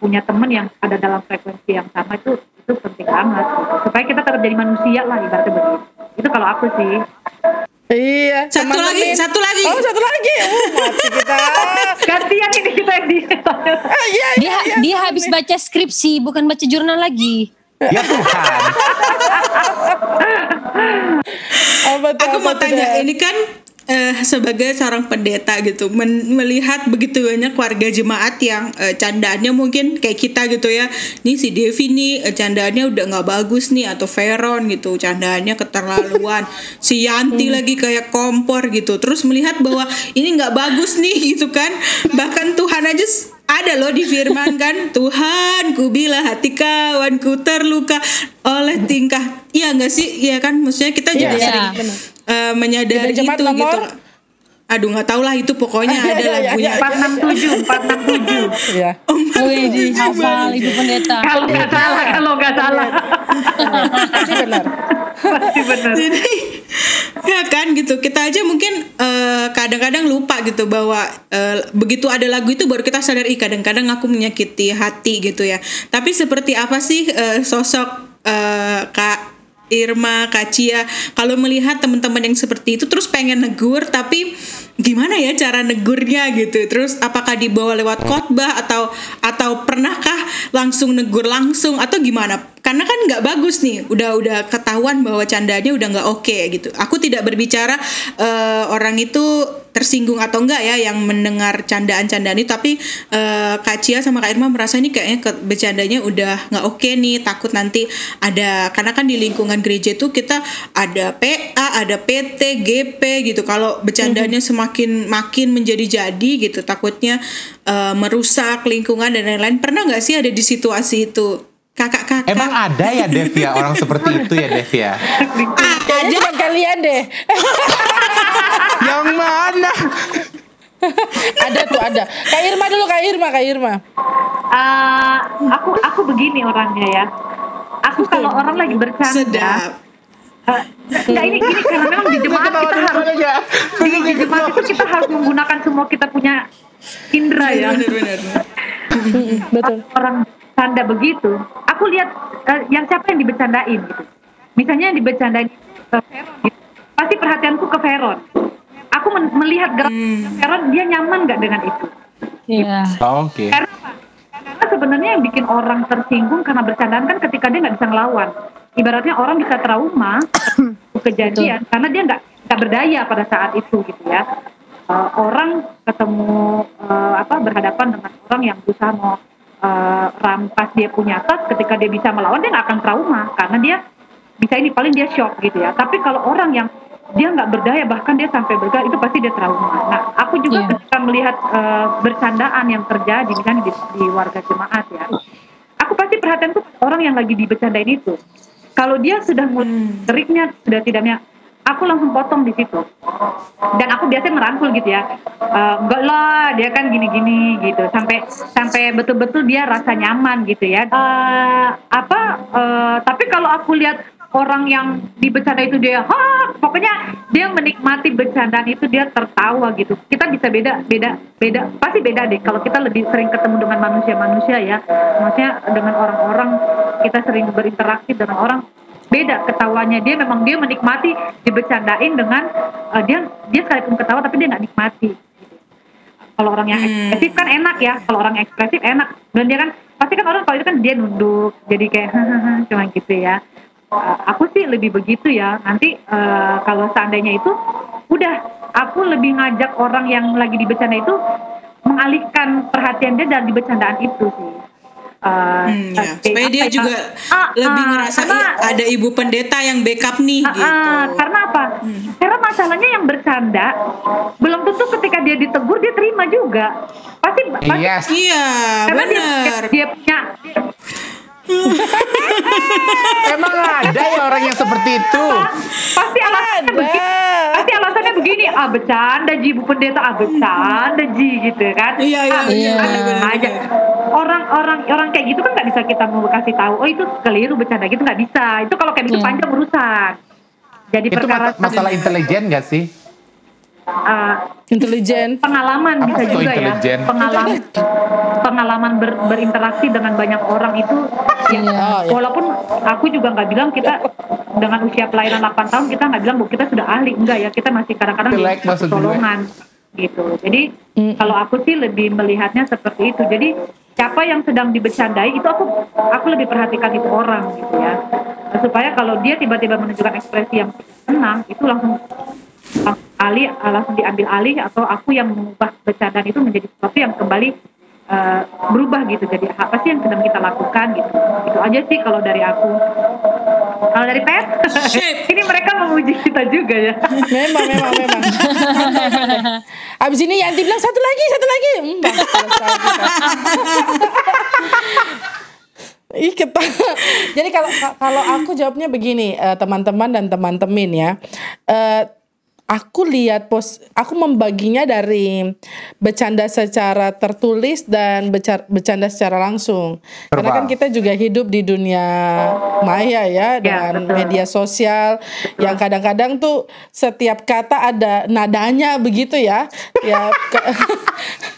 punya teman yang ada dalam frekuensi yang sama itu itu penting banget gitu. supaya kita tetap jadi manusia lah ibaratnya begitu itu kalau aku sih Iya. Satu lagi, teman-teman. satu lagi. Oh satu lagi. Oh, mati kita. gantian ini kita yang di Ah, iya, Dia iya, iya. dia habis baca skripsi bukan baca jurnal lagi. Ya Tuhan. Apa tuh, Aku apa mau tanya, ini kan eh, sebagai seorang pendeta gitu, men- melihat begitu banyak warga jemaat yang eh, candaannya mungkin kayak kita gitu ya. Nih si Devi nih eh, candaannya udah nggak bagus nih atau Veron gitu, candaannya keterlaluan. si Yanti lagi kayak kompor gitu. Terus melihat bahwa ini nggak bagus nih gitu kan. Bahkan Tuhan aja ada loh di firman kan Tuhan ku bila hati kawanku terluka oleh tingkah iya nggak sih iya kan maksudnya kita juga Iya, sering benar. eh, menyadari Di jemaat itu nomor? gitu aduh nggak tahu lah itu pokoknya ada Iya, iya, lagunya iya, empat enam tujuh empat enam tujuh. Iya. Wih, dihafal ibu pendeta. kalau nggak salah kalau nggak salah. Pasti benar. pasti benar. Jadi ya kan gitu. Kita aja mungkin eh, kadang-kadang lupa gitu bahwa eh, begitu ada lagu itu baru kita sadar ih kadang-kadang aku menyakiti hati gitu ya. Tapi seperti apa sih eh, sosok eh, kak Irma, Kak Cia, kalau melihat teman-teman yang seperti itu terus pengen negur tapi gimana ya cara negurnya gitu. Terus apakah dibawa lewat khotbah atau atau pernahkah langsung negur langsung atau gimana? Karena kan nggak bagus nih, udah udah ketahuan bahwa candanya udah nggak oke gitu. Aku tidak berbicara eh, orang itu tersinggung atau enggak ya yang mendengar candaan-candaan itu tapi eh, Kak Cia sama Kak Irma merasa ini kayaknya ke, bercandanya udah nggak oke nih takut nanti ada karena kan di lingkungan gereja itu kita ada PA ada PT GP gitu. Kalau bercandanya semakin makin menjadi jadi gitu takutnya eh, merusak lingkungan dan lain-lain. Pernah nggak sih ada di situasi itu kakak-kakak Emang ada ya Dev ya orang seperti itu ya Dev ya? Kayaknya cuma kalian deh. Yang mana? ada tuh ada. Kak Irma dulu Kak Irma, Kak Irma. Eh, aku aku begini orangnya ya aku kalau orang lagi bercanda sedap eh, enggak ini gini karena memang di jemaat kita harus di, di jemaat itu kita harus menggunakan semua kita punya indera ya benar-benar Betul. orang bercanda begitu aku lihat eh, yang siapa yang dibercandain gitu misalnya yang dibercandain ke Veron gitu. pasti perhatianku ke Veron aku men- melihat gerak Veron dia nyaman nggak dengan itu Iya. Oh, Oke. karena apa? Karena sebenarnya yang bikin orang tersinggung karena bercandaan kan ketika dia nggak bisa ngelawan. Ibaratnya orang bisa trauma kejadian karena dia nggak nggak berdaya pada saat itu gitu ya. Eh, orang ketemu eh, apa berhadapan dengan orang yang berusaha mau eh, rampas dia punya tas ketika dia bisa melawan dia nggak akan trauma karena dia bisa ini paling dia shock gitu ya. Tapi kalau orang yang dia nggak berdaya bahkan dia sampai bergerak itu pasti dia trauma. Nah aku juga Iya. ketika melihat eh, bercandaan yang terjadi misalnya di, di warga jemaat ya, aku pasti perhatian tuh orang yang lagi dibercandain itu. Kalau dia sudah mulai teriknya sudah tidaknya, aku langsung potong di situ. Dan aku biasanya merangkul gitu ya, Eh, enggak lah dia kan gini-gini gitu, sampai sampai betul-betul dia rasa nyaman gitu ya. Eh, apa? eh, tapi kalau aku lihat orang yang dibecanda itu dia ha pokoknya dia menikmati bercandaan itu dia tertawa gitu kita bisa beda beda beda pasti beda deh kalau kita lebih sering ketemu dengan manusia-manusia ya maksudnya dengan orang-orang kita sering berinteraksi dengan orang beda ketawanya. Dia memang dia menikmati dibercandain dengan eh, dia dia sekalipun ketawa tapi dia nggak nikmati. Kalau orang yang Hmm. ekspresif kan enak ya. Kalau orang ekspresif enak. Dan dia kan pasti kan orang kalau itu kan dia nunduk jadi kayak cuma gitu ya. Uh, aku sih lebih begitu ya. Nanti uh, kalau seandainya itu udah aku lebih ngajak orang yang lagi dibecanda itu mengalihkan perhatian dia dari bercandaan itu sih Uh, Hmm, ya. Supaya dia juga Ah, lebih ah, ngerasa karena- "Ih, ada ibu pendeta yang backup nih Ah, gitu. ah, karena apa? Karena masalahnya yang bercanda belum tentu ketika dia ditegur dia terima juga. Pasti, pasti Yes. Iya, karena dia, benar. dia punya Emang ada ya orang yang seperti itu? pasti alasannya begini. Pasti alasannya begini, ah bercanda ji bu pendeta, ah bercanda ji gitu kan. Iya, iya, ah, iya, aja. Orang-orang orang kayak gitu kan nggak bisa kita mau kasih tahu, oh itu keliru bercanda gitu nggak bisa. Itu kalau kayak gitu Iya. panjang urusan. Jadi Itu perkara mas- masalah intelijen gak sih? Ah, Intelijen. pengalaman Apa bisa tuh juga intelijen? ya pengalaman pengalaman ber- berinteraksi dengan banyak orang itu ya Oh, ya. walaupun aku juga nggak bilang kita dengan usia pelayanan 8 tahun kita nggak bilang bahwa kita sudah ahli enggak ya kita masih kadang-kadang di gue. pertolongan gitu jadi Mm. kalau aku sih lebih melihatnya seperti itu jadi siapa yang sedang dibecandai itu aku aku lebih perhatikan itu orang gitu ya supaya kalau dia tiba-tiba menunjukkan ekspresi yang senang itu langsung langsung alih langsung diambil alih atau aku yang mengubah bercandaan itu menjadi sesuatu yang kembali eh, berubah gitu jadi apa sih yang sedang kita lakukan gitu itu aja sih kalau dari aku kalau dari Pet ini mereka memuji kita juga ya Memang, memang, memang. Abis ini Yanti bilang satu lagi, satu lagi. Hmm. Ih, kita. Jadi kalau kalau aku jawabnya begini, eh, teman-teman dan teman-teman ya. Eh, aku lihat pos aku membaginya dari bercanda secara tertulis dan bercanda secara langsung. Karena kan kita juga hidup di dunia maya ya dengan betul. media sosial yang kadang-kadang tuh setiap kata ada nadanya begitu ya. Ya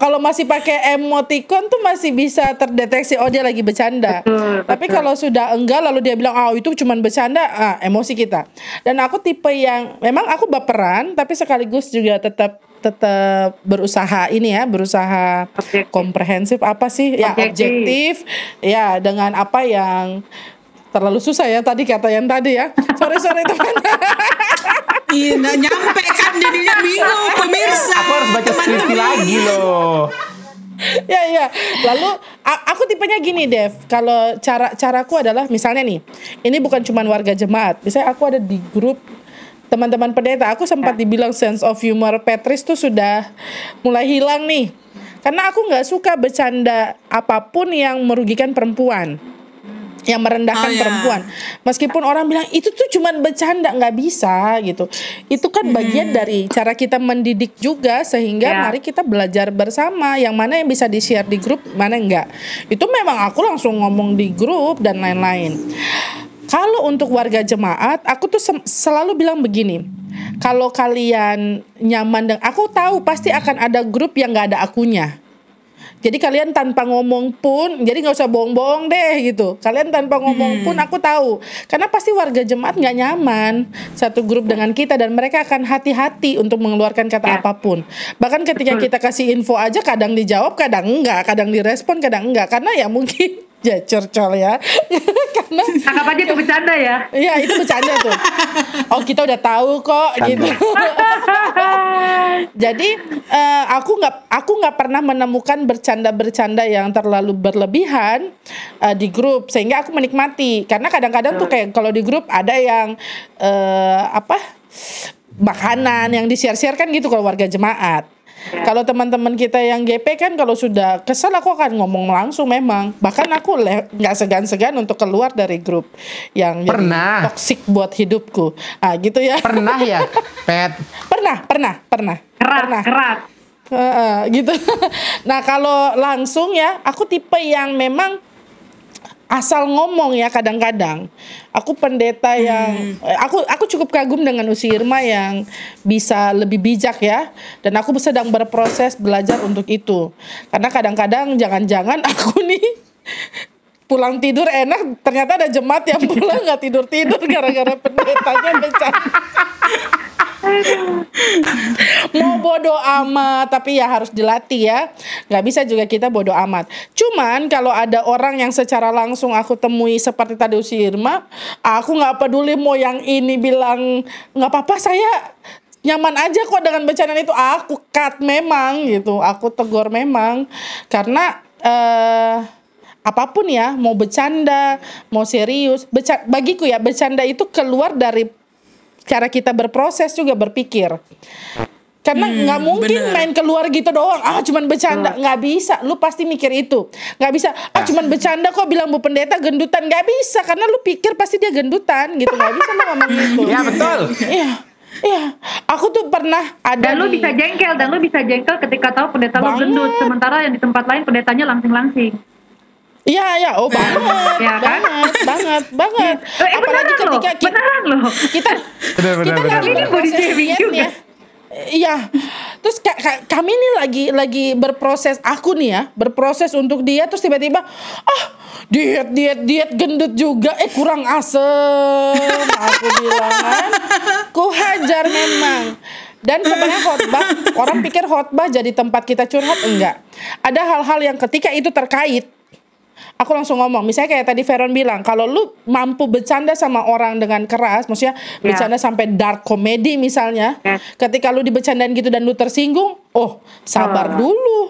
kalau masih pakai emoticon tuh masih bisa terdeteksi oh dia lagi bercanda. Betul, Tapi betul. kalau sudah enggak lalu dia bilang oh itu cuman bercanda, ah, emosi kita. Dan aku tipe yang memang aku baperan tapi sekaligus juga tetap tetap berusaha ini ya, berusaha Objektif. komprehensif apa sih? Ya Objektif. objektif. Ya dengan apa yang terlalu susah ya tadi kata yang tadi ya. Sorry sorry teman. Iya, nggak nyampe kan jadinya bingung pemirsa. Aku harus baca skripsi lagi loh. ya ya lalu aku tipenya gini Dev. Kalau cara caraku adalah misalnya nih ini bukan cuman warga jemaat. Misalnya aku ada di grup teman-teman pendeta aku sempat dibilang sense of humor Petris tuh sudah mulai hilang nih. Karena aku nggak suka bercanda apa pun yang merugikan perempuan yang merendahkan Oh, ya. perempuan. Meskipun orang bilang itu tuh cuman bercanda nggak bisa gitu. Itu kan bagian dari cara kita mendidik juga sehingga Ya. mari kita belajar bersama yang mana yang bisa di share di grup mana enggak itu memang aku langsung ngomong di grup dan lain-lain. Kalau untuk warga jemaat aku tuh selalu bilang begini kalau kalian nyaman dengan aku tahu pasti akan ada grup yang nggak ada akunya jadi kalian tanpa ngomong pun, jadi nggak usah bohong-bohong deh gitu. Kalian tanpa ngomong pun aku tahu, karena pasti warga jemaat nggak nyaman satu grup dengan kita dan mereka akan hati-hati untuk mengeluarkan kata Ya. apa pun. Bahkan ketika kita kasih info aja kadang dijawab, kadang enggak, kadang direspon, kadang enggak, karena ya mungkin ya curcol ya, karena anggap aja itu bercanda ya Iya itu bercanda tuh. Oh kita udah tahu kok gitu. Jadi eh, aku nggak aku nggak pernah menemukan bercanda-bercanda yang terlalu berlebihan eh, di grup sehingga aku menikmati karena kadang-kadang tuh kayak kalau di grup ada yang eh, apa makanan yang di-share-share kan gitu kalau warga jemaat. Kalau teman-teman kita yang GP kan kalau sudah kesel aku akan ngomong langsung memang. Bahkan aku nggak segan-segan untuk keluar dari grup yang Pernah. toksik buat hidupku. Ah gitu ya. Pernah ya, Pet? Pernah, pernah, pernah. keras Pernah. keras Heeh, gitu. nah kalau langsung ya, aku tipe yang memang asal ngomong ya kadang-kadang. Aku pendeta yang eh, aku aku cukup kagum dengan Usi Irma yang bisa lebih bijak ya dan aku sedang berproses belajar untuk itu. Karena kadang-kadang jangan-jangan aku nih pulang tidur enak ternyata ada jemaat yang pulang nggak tidur tidur gara-gara pendetanya bercanda mau bodoh amat tapi ya harus dilatih ya. Nggak bisa juga kita bodoh amat. Cuman kalau ada orang yang secara langsung aku temui seperti tadi Usi Irma aku nggak peduli mau yang ini bilang nggak apa-apa saya nyaman aja kok dengan bercanda itu. Aku cut memang gitu aku tegur memang. Karena eh apa pun ya mau bercanda mau serius beca- bagiku ya bercanda itu keluar dari cara kita berproses juga berpikir. Karena nggak mungkin bener. main keluar gitu doang. Ah cuman bercanda. Nggak bisa. Lu pasti mikir itu. Nggak bisa. Ah cuman bercanda kok bilang bu pendeta gendutan. Nggak bisa. Karena lu pikir pasti dia gendutan gitu. Nggak bisa lu ngomong gitu. Ya betul. iya. Iya. Aku tuh pernah ada Dan lu di- bisa jengkel, dan lu bisa jengkel ketika tahu pendeta lu Banget. gendut. Sementara yang di tempat lain pendetanya langsing-langsing. Iya iya oh banget Ya kan? banget banget banget Eh, eh, apalagi beneran loh, ketika kita beneran loh. kita Benar, benar, kita benar, lagi benar. berproses Body shaming diet juga. ya. Iya, terus ka- ka- kami nih lagi lagi berproses aku nih ya berproses untuk dia terus tiba-tiba ah diet diet diet gendut juga eh kurang asem aku bilang kan ku hajar memang dan sebenarnya khotbah orang pikir khotbah jadi tempat kita curhat enggak ada hal-hal yang ketika itu terkait aku langsung ngomong misalnya kayak tadi Veron bilang kalau lu mampu bercanda sama orang dengan keras maksudnya Ya. bercanda sampai dark comedy misalnya Ya. ketika lu dibecandain gitu dan lu tersinggung oh sabar Oh. dulu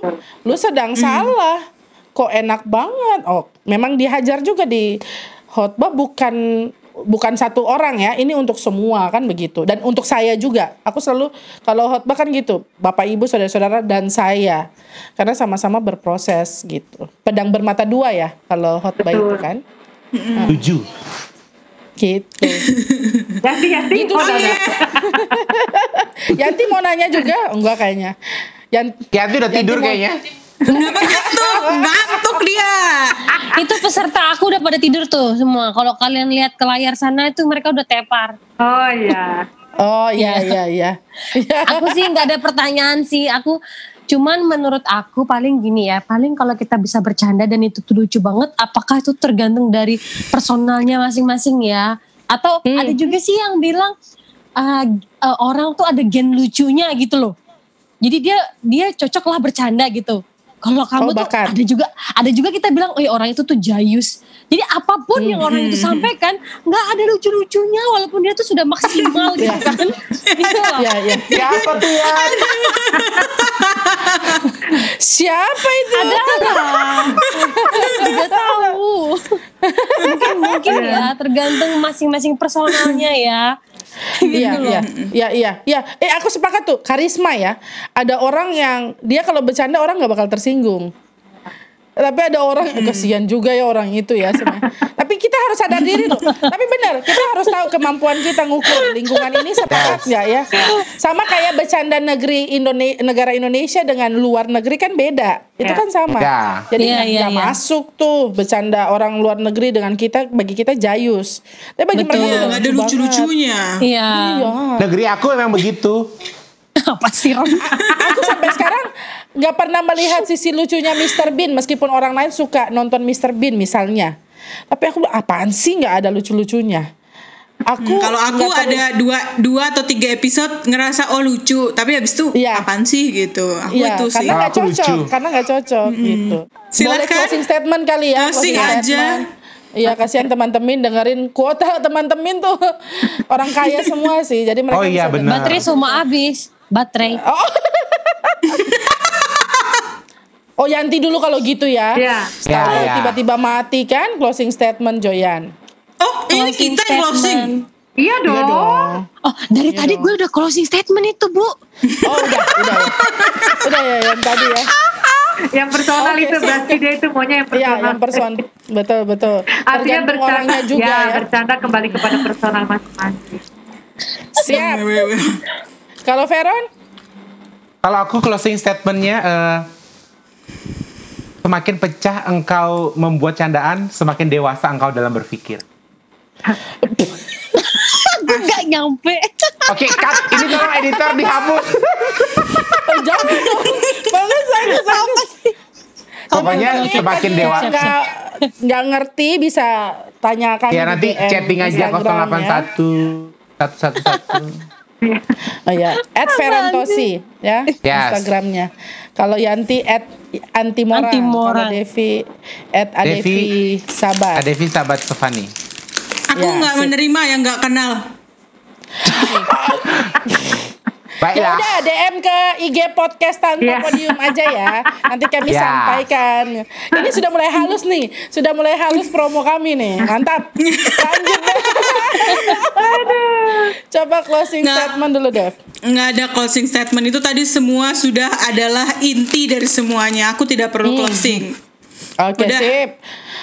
lu sedang salah kok enak banget oh memang dihajar juga di khotbah bukan bukan satu orang ya ini untuk semua kan begitu. Dan untuk saya juga. Aku selalu kalau khotbah kan gitu bapak ibu saudara-saudara dan saya. Karena sama-sama berproses gitu. Pedang bermata dua ya kalau khotbah itu kan. Tujuh. gitu. Yanti, Yanti. Gitu oh, sih. ada. Yanti mau nanya juga? Enggak kayaknya. Yan Yanti udah tidur mau- kayaknya. Kenapa ngantuk? Ngantuk dia. Itu peserta aku udah pada tidur tuh semua. Kalau kalian lihat ke layar sana itu mereka udah tepar. Oh iya. oh iya iya iya Iya. Aku sih nggak ada pertanyaan sih. Aku cuman menurut aku paling gini ya. Paling kalau kita bisa bercanda dan itu tuh lucu banget. Apakah itu tergantung dari personalnya masing-masing ya? Atau Hmm. ada juga sih yang bilang ah, eh, orang tuh ada gen lucunya gitu loh. Jadi dia dia cocok lah bercanda gitu. Kalau kamu tuh bakat. ada juga ada juga kita bilang, oh orang itu tuh jayus. Jadi apa pun yang orang itu sampaikan nggak ada lucu-lucunya walaupun dia tuh sudah maksimal gitu Iya. kan. Iya, iya. Siapa tuh ya? Siapa itu? Ada lah. Juga tahu. mungkin mungkin ya tergantung masing-masing personalnya ya. Iya, Gitu loh. iya, iya, iya, iya. Eh, aku sepakat tuh, karisma ya. Ada orang yang dia kalau bercanda orang nggak bakal tersinggung. Tapi ada orang eh, kesian juga ya orang itu ya sebenarnya. Tapi kita harus sadar diri loh. Tapi benar, kita harus tahu kemampuan kita ngukur lingkungan ini sepakat nggak ya? Sama kayak bercanda negeri Indonesia, negara Indonesia dengan luar negeri kan beda. Itu Ya. kan sama. Ya. Jadi Iya, nggak iya, nggak iya. masuk tuh bercanda orang luar negeri dengan kita bagi kita jayus. Tapi bagi mereka Betul. tuh Nggak ada lucu-lucunya. Iya. Iya. Negeri aku memang begitu. Apa sih Ron? aku sampai sekarang nggak pernah melihat sisi lucunya Mr. Bean meskipun orang lain suka nonton Mr. Bean misalnya tapi aku apaan sih nggak ada lucu-lucunya aku Kalau aku ada dua dua atau tiga episode ngerasa oh lucu, tapi habis itu Iya. apaan sih gitu. Aku Iya, itu sih. karena nggak cocok, lucu. karena nggak cocok gitu. Boleh Silakan. closing statement kali ya, Closing aja. statement. Iya, kasihan teman-teman dengerin kuota teman-teman tuh orang kaya semua sih, jadi mereka Oh iya, benar. Baterai semua habis. Baterai. Oh Yanti dulu kalau gitu ya. Iya. Tahu Ya, ya. tiba-tiba mati kan closing statement Joyan. Oh, ini Closing kita yang closing. statement. Iya dong. Iya dong. Oh, dari Iya tadi dong. gue udah closing statement itu, Bu. Oh udah, udah ya. Udah ya yang tadi ya. Yang personal Oke, itu berarti dia itu maunya yang Iya, personal. yang person. Betul, betul. Artinya bercanda, orangnya juga ya, ya. bercanda kembali kepada personal masing-masing. Siap. Kalau Veron? Kalau aku closing statementnya, eh, semakin pecah engkau membuat candaan, semakin dewasa engkau dalam berpikir. Nggak nyampe. Oke, cut. Ini tolong editor dihapus. Oh, jangan dong. Bagus, bagus, bagus. Pokoknya semakin dewasa. Nggak, nggak ngerti bisa tanyakan Ya di nanti DM chatting aja Instagram ya. 081 111. Oh ya, at Ferantosi ya Yes. Instagramnya. Kalau Yanti at Antimora, Antimora. kalau Devi at Adevi Devi- Sabar. Adevi sahabat Stefani. Aku Ya, nggak sip. menerima yang nggak kenal. Ya Baiklah. udah DM ke IG podcast tanpa Iya. podium aja ya. Nanti kami Ya. sampaikan. Ini sudah mulai halus nih, sudah mulai halus promo kami nih. Mantap. Lanjut. Dev. Coba closing Nggak. statement dulu, Dev. Nggak ada closing statement itu tadi semua sudah adalah inti dari semuanya. Aku tidak perlu closing. Oke, Udah. sip.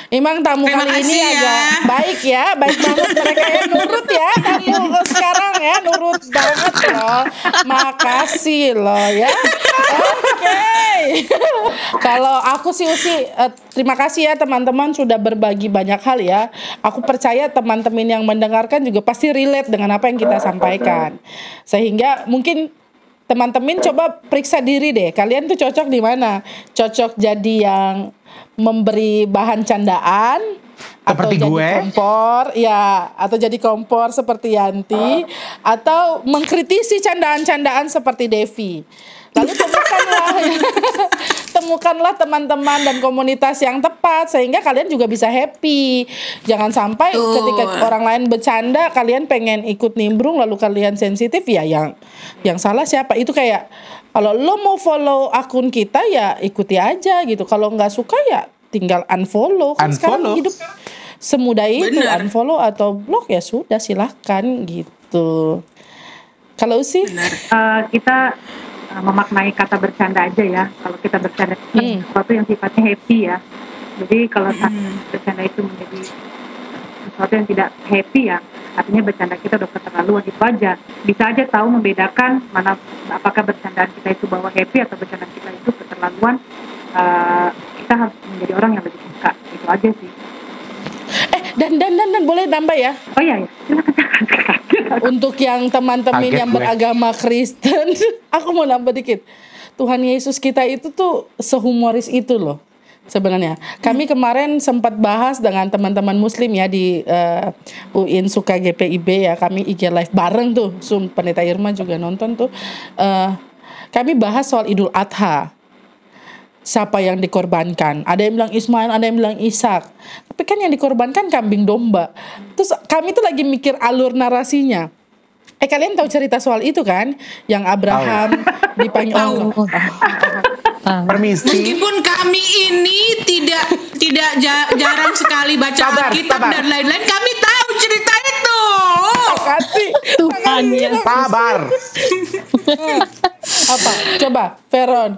Imang tamu Terima kali ini ya. agak baik ya, baik banget mereka ya nurut ya tamu sekarang ya nurut banget loh. Makasih loh ya. Oke. Kalau aku sih Usi eh, terima kasih ya teman-teman sudah berbagi banyak hal ya. Aku percaya teman-teman yang mendengarkan juga pasti relate dengan apa yang kita sampaikan. Sehingga mungkin teman-teman coba periksa diri deh. Kalian tuh cocok di mana? Cocok jadi yang memberi bahan candaan atau Seperti jadi gue. kompor, ya, atau jadi kompor seperti Yanti, atau mengkritisi candaan-candaan seperti Devi. Lalu temukanlah, temukanlah teman-teman dan komunitas yang tepat sehingga kalian juga bisa happy. Jangan sampai Betul. ketika orang lain bercanda kalian pengen ikut nimbrung lalu kalian sensitif ya yang yang salah siapa? Itu kayak kalau lo mau follow akun kita ya ikuti aja gitu. Kalau nggak suka ya tinggal unfollow. Kan sekarang Unfollow. hidup semudah itu Benar. unfollow atau blok ya sudah silahkan gitu. Kalau sih Eh, kita eh, memaknai kata bercanda aja ya. Kalau kita bercanda itu Hmm. sesuatu yang sifatnya happy ya. Jadi kalau Hmm. bercanda itu menjadi sesuatu yang tidak happy ya, artinya bercanda kita udah keterlaluan itu aja. Bisa aja tahu membedakan mana apakah bercandaan kita itu bawa happy atau bercandaan kita itu keterlaluan. Eh, kita harus menjadi orang yang lebih suka. Itu aja sih. Dan dan dan dan boleh nambah ya Oh iya ya, silakan silakan. untuk yang teman-teman yang gue. beragama Kristen, aku mau nambah dikit. Tuhan Yesus kita itu tuh sehumoris itu loh. Sebenarnya kami kemarin sempat bahas dengan teman-teman Muslim ya di eh, UIN Suka GPIB ya kami IG live bareng tuh, Zoom Pendeta Irma juga nonton tuh. Eh, kami bahas soal Idul Adha siapa yang dikorbankan. Ada yang bilang Ismail, ada yang bilang Ishak. Tapi kan yang dikorbankan kambing domba. Terus kami tuh lagi mikir alur narasinya. Eh kalian tahu cerita soal itu kan? Yang Abraham dipanggil. Oh. Permisi. Meskipun kami ini tidak tidak ja- jarang sekali baca Sabar, Alkitab sabar. dan lain-lain, kami tahu cerita itu. Makasih. Tuhan Yesus. Sabar. Apa? Coba, Veron.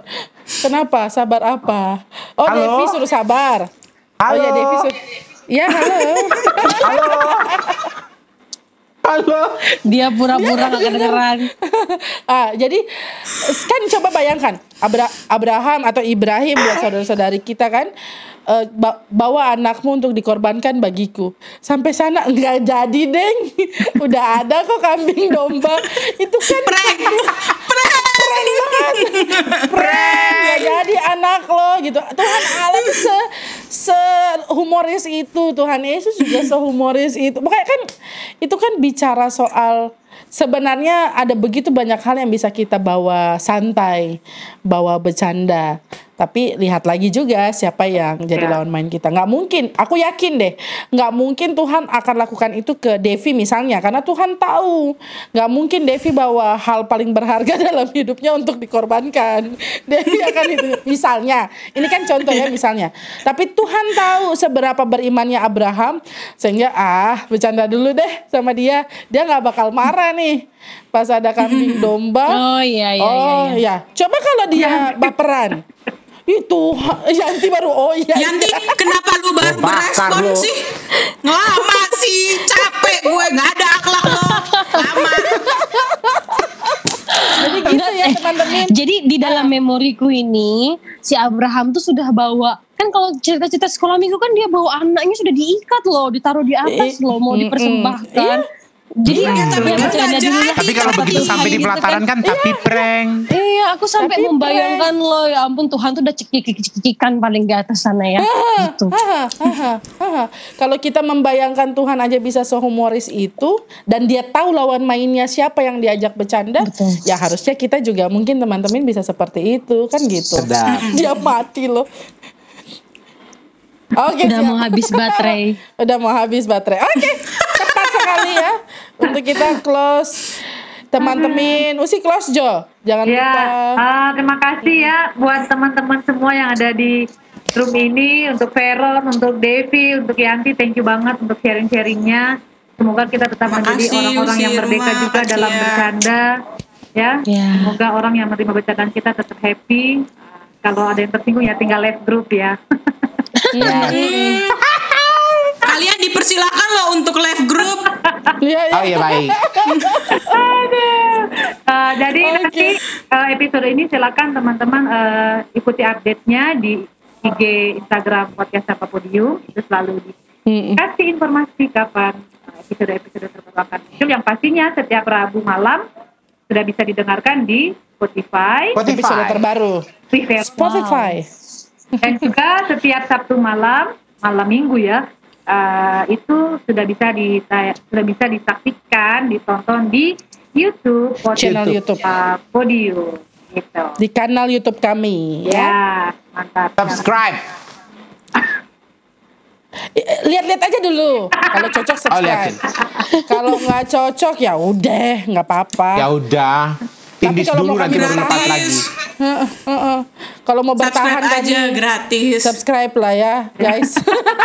Kenapa? Sabar apa? Oh, Halo? Devi suruh sabar. Oh ya, Halo. Devi suruh. Ya, halo. Halo. Halo. Dia pura-pura gak kedengeran. ah, jadi kan coba bayangkan Abra- Abraham atau Ibrahim buat saudara-saudari kita kan eh, ba- bawa anakmu untuk dikorbankan bagiku. Sampai sana nggak jadi, Deng. Udah ada kok kambing domba. Itu kan Prank. Banget. Prank, nggak jadi anak lo gitu. Tuhan Allah tuh se se humoris itu. Tuhan Yesus juga sehumoris itu. Makanya kan itu kan bicara soal sebenarnya ada begitu banyak hal yang bisa kita bawa santai, bawa bercanda. Tapi lihat lagi juga siapa yang jadi Ya. lawan main kita. Nggak mungkin, aku yakin deh, nggak mungkin Tuhan akan lakukan itu ke Devi misalnya, karena Tuhan tahu nggak mungkin Devi bawa hal paling berharga dalam hidupnya untuk dikorbankan. Devi akan itu, misalnya, ini kan contoh ya misalnya. Tapi Tuhan tahu seberapa berimannya Abraham, sehingga ah bercanda dulu deh sama dia, dia nggak bakal marah nih pas ada kambing domba. Oh iya iya oh iya. iya. iya. Coba kalau dia baperan. Itu Yanti baru oh iya. Yanti, kenapa lu baru bakar berespon lu. sih? Lama sih, capek gue nggak ada akhlak lo. Lama. Jadi gitu Enggak, ya teman-teman. Jadi di dalam memoriku ini si Abraham tuh sudah bawa kan kalau cerita-cerita sekolah minggu kan dia bawa anaknya sudah diikat loh, ditaruh di atas Eh, loh, mau dipersembahkan. Iya, tapi ya kan dulu lah. jadi. Tapi kalau Tapi begitu sampai di gitu kan. pelataran kan tapi prank. Iya, aku sampai Tapi membayangkan loh ya ampun Tuhan tuh udah cekik-cekikan paling di atas sana ya. Gitu. Haha, haha, haha. Kalau kita membayangkan Tuhan aja bisa sehumoris itu dan dia tahu lawan mainnya siapa yang diajak bercanda, Betul. ya harusnya kita juga mungkin teman-teman bisa seperti itu kan gitu. Sedap. Dia mati loh. Oke, Udah siap. mau habis baterai. Udah mau habis baterai. Oke, tepat sekali ya untuk kita close. Teman-teman, usi close Jo. Jangan Ya, lupa. ah, terima kasih ya buat teman-teman semua yang ada di room ini, untuk Veron, untuk Devi, untuk Yanti, thank you banget untuk sharing-sharingnya. Semoga kita tetap menjadi Makasih, orang-orang yang merdeka juga makasih dalam ya. bercanda. Ya, Ya. semoga orang yang menerima bercandaan kita tetap happy. Kalau ada yang tersinggung ya tinggal left group ya. Iya. Kalian dipersilakan loh untuk live group. Iya, iya. Oh iya baik. Uh, jadi Oke. nanti uh, episode ini silakan teman-teman uh, ikuti update-nya di IG Instagram podcast apa podium itu selalu Mm-mm. dikasih informasi kapan episode-episode terbaru akan muncul yang pastinya setiap Rabu malam sudah bisa didengarkan di Spotify, Episode Spotify. terbaru. Freeware, Spotify. dan juga setiap Sabtu malam malam Minggu ya uh, itu sudah bisa di sudah bisa disaksikan ditonton di YouTube Channel Podium, YouTube. uh, Podium gitu Di kanal YouTube kami ya. ya mantap Subscribe. Eh, Lihat-lihat aja dulu. Kalau cocok Oh subscribe. liatin. Kalau nggak cocok ya udah, nggak apa-apa. Ya udah. Tindis kalau dulu mau nanti baru lepas bertahan- lagi. Heeh, heeh. Kalau mau bertahan Subscribe aja kami gratis. subscribe lah ya, guys.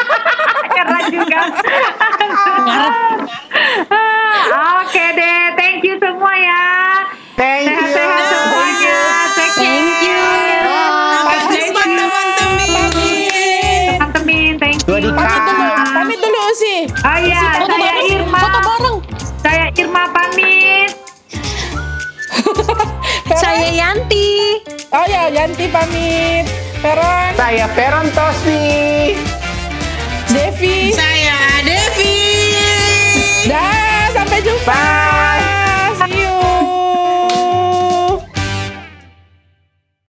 Keren juga oke deh thank you semua ya Thank you. sehat-sehat semuanya take care Thank you. Sampai jumpa teman-teman. teman-teman thank Dua you di pamit dulu, pamit dulu sih. oh iya Saya Yanti. Oh ya, Yanti pamit. Peron, Saya Peron Tosmi. Devi, Saya Devi. dah sampai jumpa. Bye.